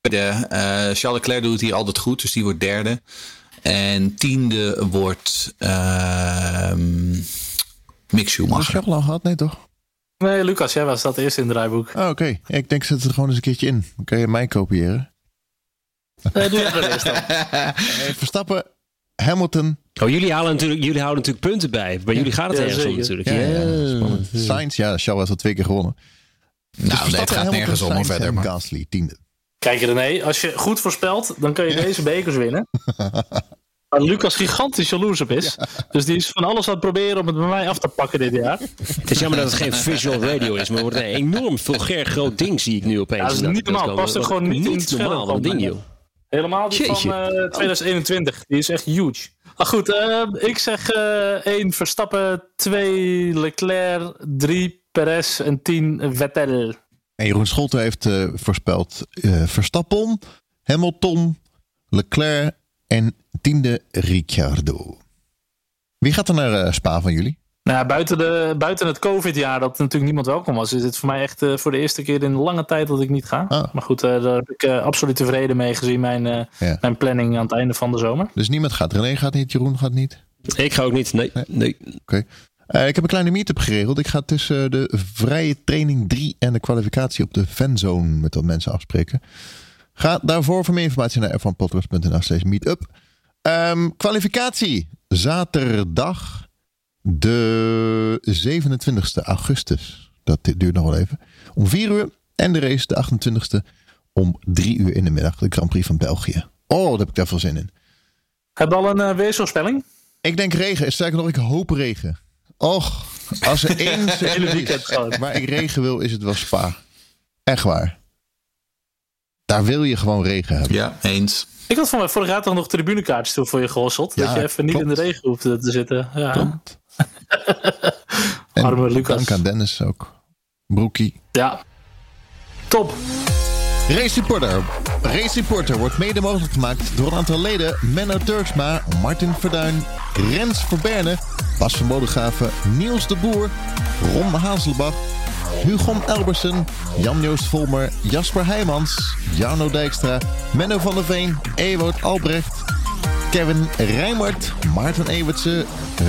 derde. Charles Leclerc doet hier altijd goed, dus die wordt derde. En tiende wordt um, Mick Schumacher.
Al gehad? Nee, toch?
Nee, Lucas, jij was dat eerst in het draaiboek.
Oh, Oké, okay. ik denk zet het er gewoon eens een keertje in. Dan kun je mij kopiëren.
Uh, doe je dat eerst dan. [LAUGHS]
Verstappen, Hamilton.
Oh, jullie, halen natuurlijk, jullie houden natuurlijk punten bij. Bij ja. jullie gaat het ja, ergens om natuurlijk. Ja,
ja, Sainz, ja, Charles heeft al twee keer gewonnen.
Nou, dus nee, het gaat Hamilton, nergens om verder. Maar.
Gasly, tiende.
Kijk René, als je goed voorspelt, dan kun je deze bekers winnen. [LAUGHS] Waar Lucas gigantisch jaloers op is. Ja. Dus die is van alles aan het proberen om het bij mij af te pakken dit jaar.
Het is jammer dat het geen visual radio is, maar het wordt een enorm vulgair groot ding, zie ik nu opeens.
Ja, dat is niet normaal. Het past er gewoon niet,
niet
in
normaal, dat ding, joh.
Helemaal die Jeetje. van uh, 2021. Die is echt huge. Maar goed, uh, ik zeg uh, 1 Verstappen, 2 Leclerc, 3 Perez en 10 Vettel.
En Jeroen Scholten heeft uh, voorspeld Verstappen, Hamilton, Leclerc en tiende Ricciardo. Wie gaat er naar uh, Spa van jullie?
Nou ja, buiten, de, buiten het COVID-jaar, dat natuurlijk niemand welkom was, is het voor mij echt uh, voor de eerste keer in lange tijd dat ik niet ga.
Ah.
Maar goed, uh, daar heb ik absoluut tevreden mee gezien mijn, ja. mijn planning aan het einde van de zomer.
Dus niemand gaat. René gaat niet, Jeroen gaat niet?
Ik ga ook niet, nee. nee. nee.
Oké. Okay. ik heb een kleine meetup geregeld. Ik ga tussen de vrije training 3 en de kwalificatie op de fanzone met wat mensen afspreken. Ga daarvoor voor meer informatie naar f1podcast.nl slash meetup. Um, kwalificatie. Zaterdag de 27 augustus. Dat duurt nog wel even. Om 4 uur. En de race de 28e om 3 uur in de middag. De Grand Prix van België. Oh, daar heb ik daar veel zin in.
Heb je al een uh, weersvoorspelling?
Ik denk regen. Sterker nog, ik hoop regen. Och, als er [LAUGHS] één hele weekend waar ik regen wil, is het wel Spa. Echt waar. Daar wil je gewoon regen hebben.
Ja, eens.
Ik had van mij vorig jaar toch nog tribunekaartjes toe voor je gehosseld. Ja, dat je even klopt. niet in de regen hoeft te zitten. Ja. [LAUGHS] Arme Lucas.
Dank aan Dennis ook. Broekie.
Ja. Top.
Race Reporter. Race Reporter wordt mede mogelijk gemaakt door een aantal leden. Menno Turksma, Martin Verduin, Rens Verberne, Bas van Bodegraven, Niels de Boer, Ron Hazelbach, Hugon Elbersen, Jan-Joost Volmer, Jasper Heijmans, Jarno Dijkstra, Menno van der Veen, Ewout Albrecht, Kevin Rijmert, Maarten Ewertse,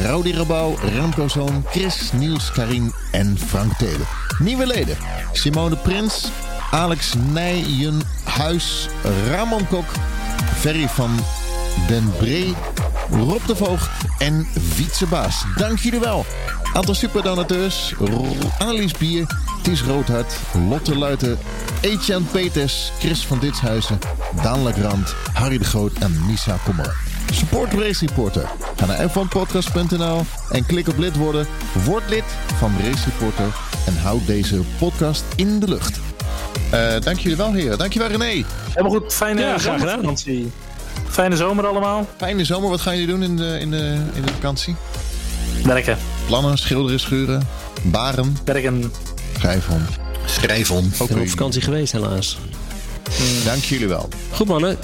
Rowdy Rabouw, Remco Zoon, Chris, Niels, Karin en Frank Telen. Nieuwe leden, Simone Prins, Alex Nijenhuis, Ramon Kok, Ferry van Den Bree, Rob de Voogd en Wietse Baas. Dank jullie wel. Aantal superdonateurs. Annelies Bier, Ties Roodhart, Lotte Luiten, Etienne Peters, Chris van Ditshuizen, Daan Legrand, Harry de Groot en Misa Kommer. Support Race Reporter. Ga naar f1podcast.nl en klik op lid worden. Word lid van Race Reporter en houd deze podcast in de lucht. Uh, dank jullie wel, heren. Dankjewel, René.
Helemaal goed. Fijne
Ja, graag gedaan.
Fijne zomer allemaal.
Fijne zomer. Wat gaan jullie doen in de, in de, in de vakantie?
Werken.
Plannen, schilderen, schuren, baren,
Werken.
om.
Ik ben op vakantie geweest helaas.
Dank jullie wel.
Goed mannen.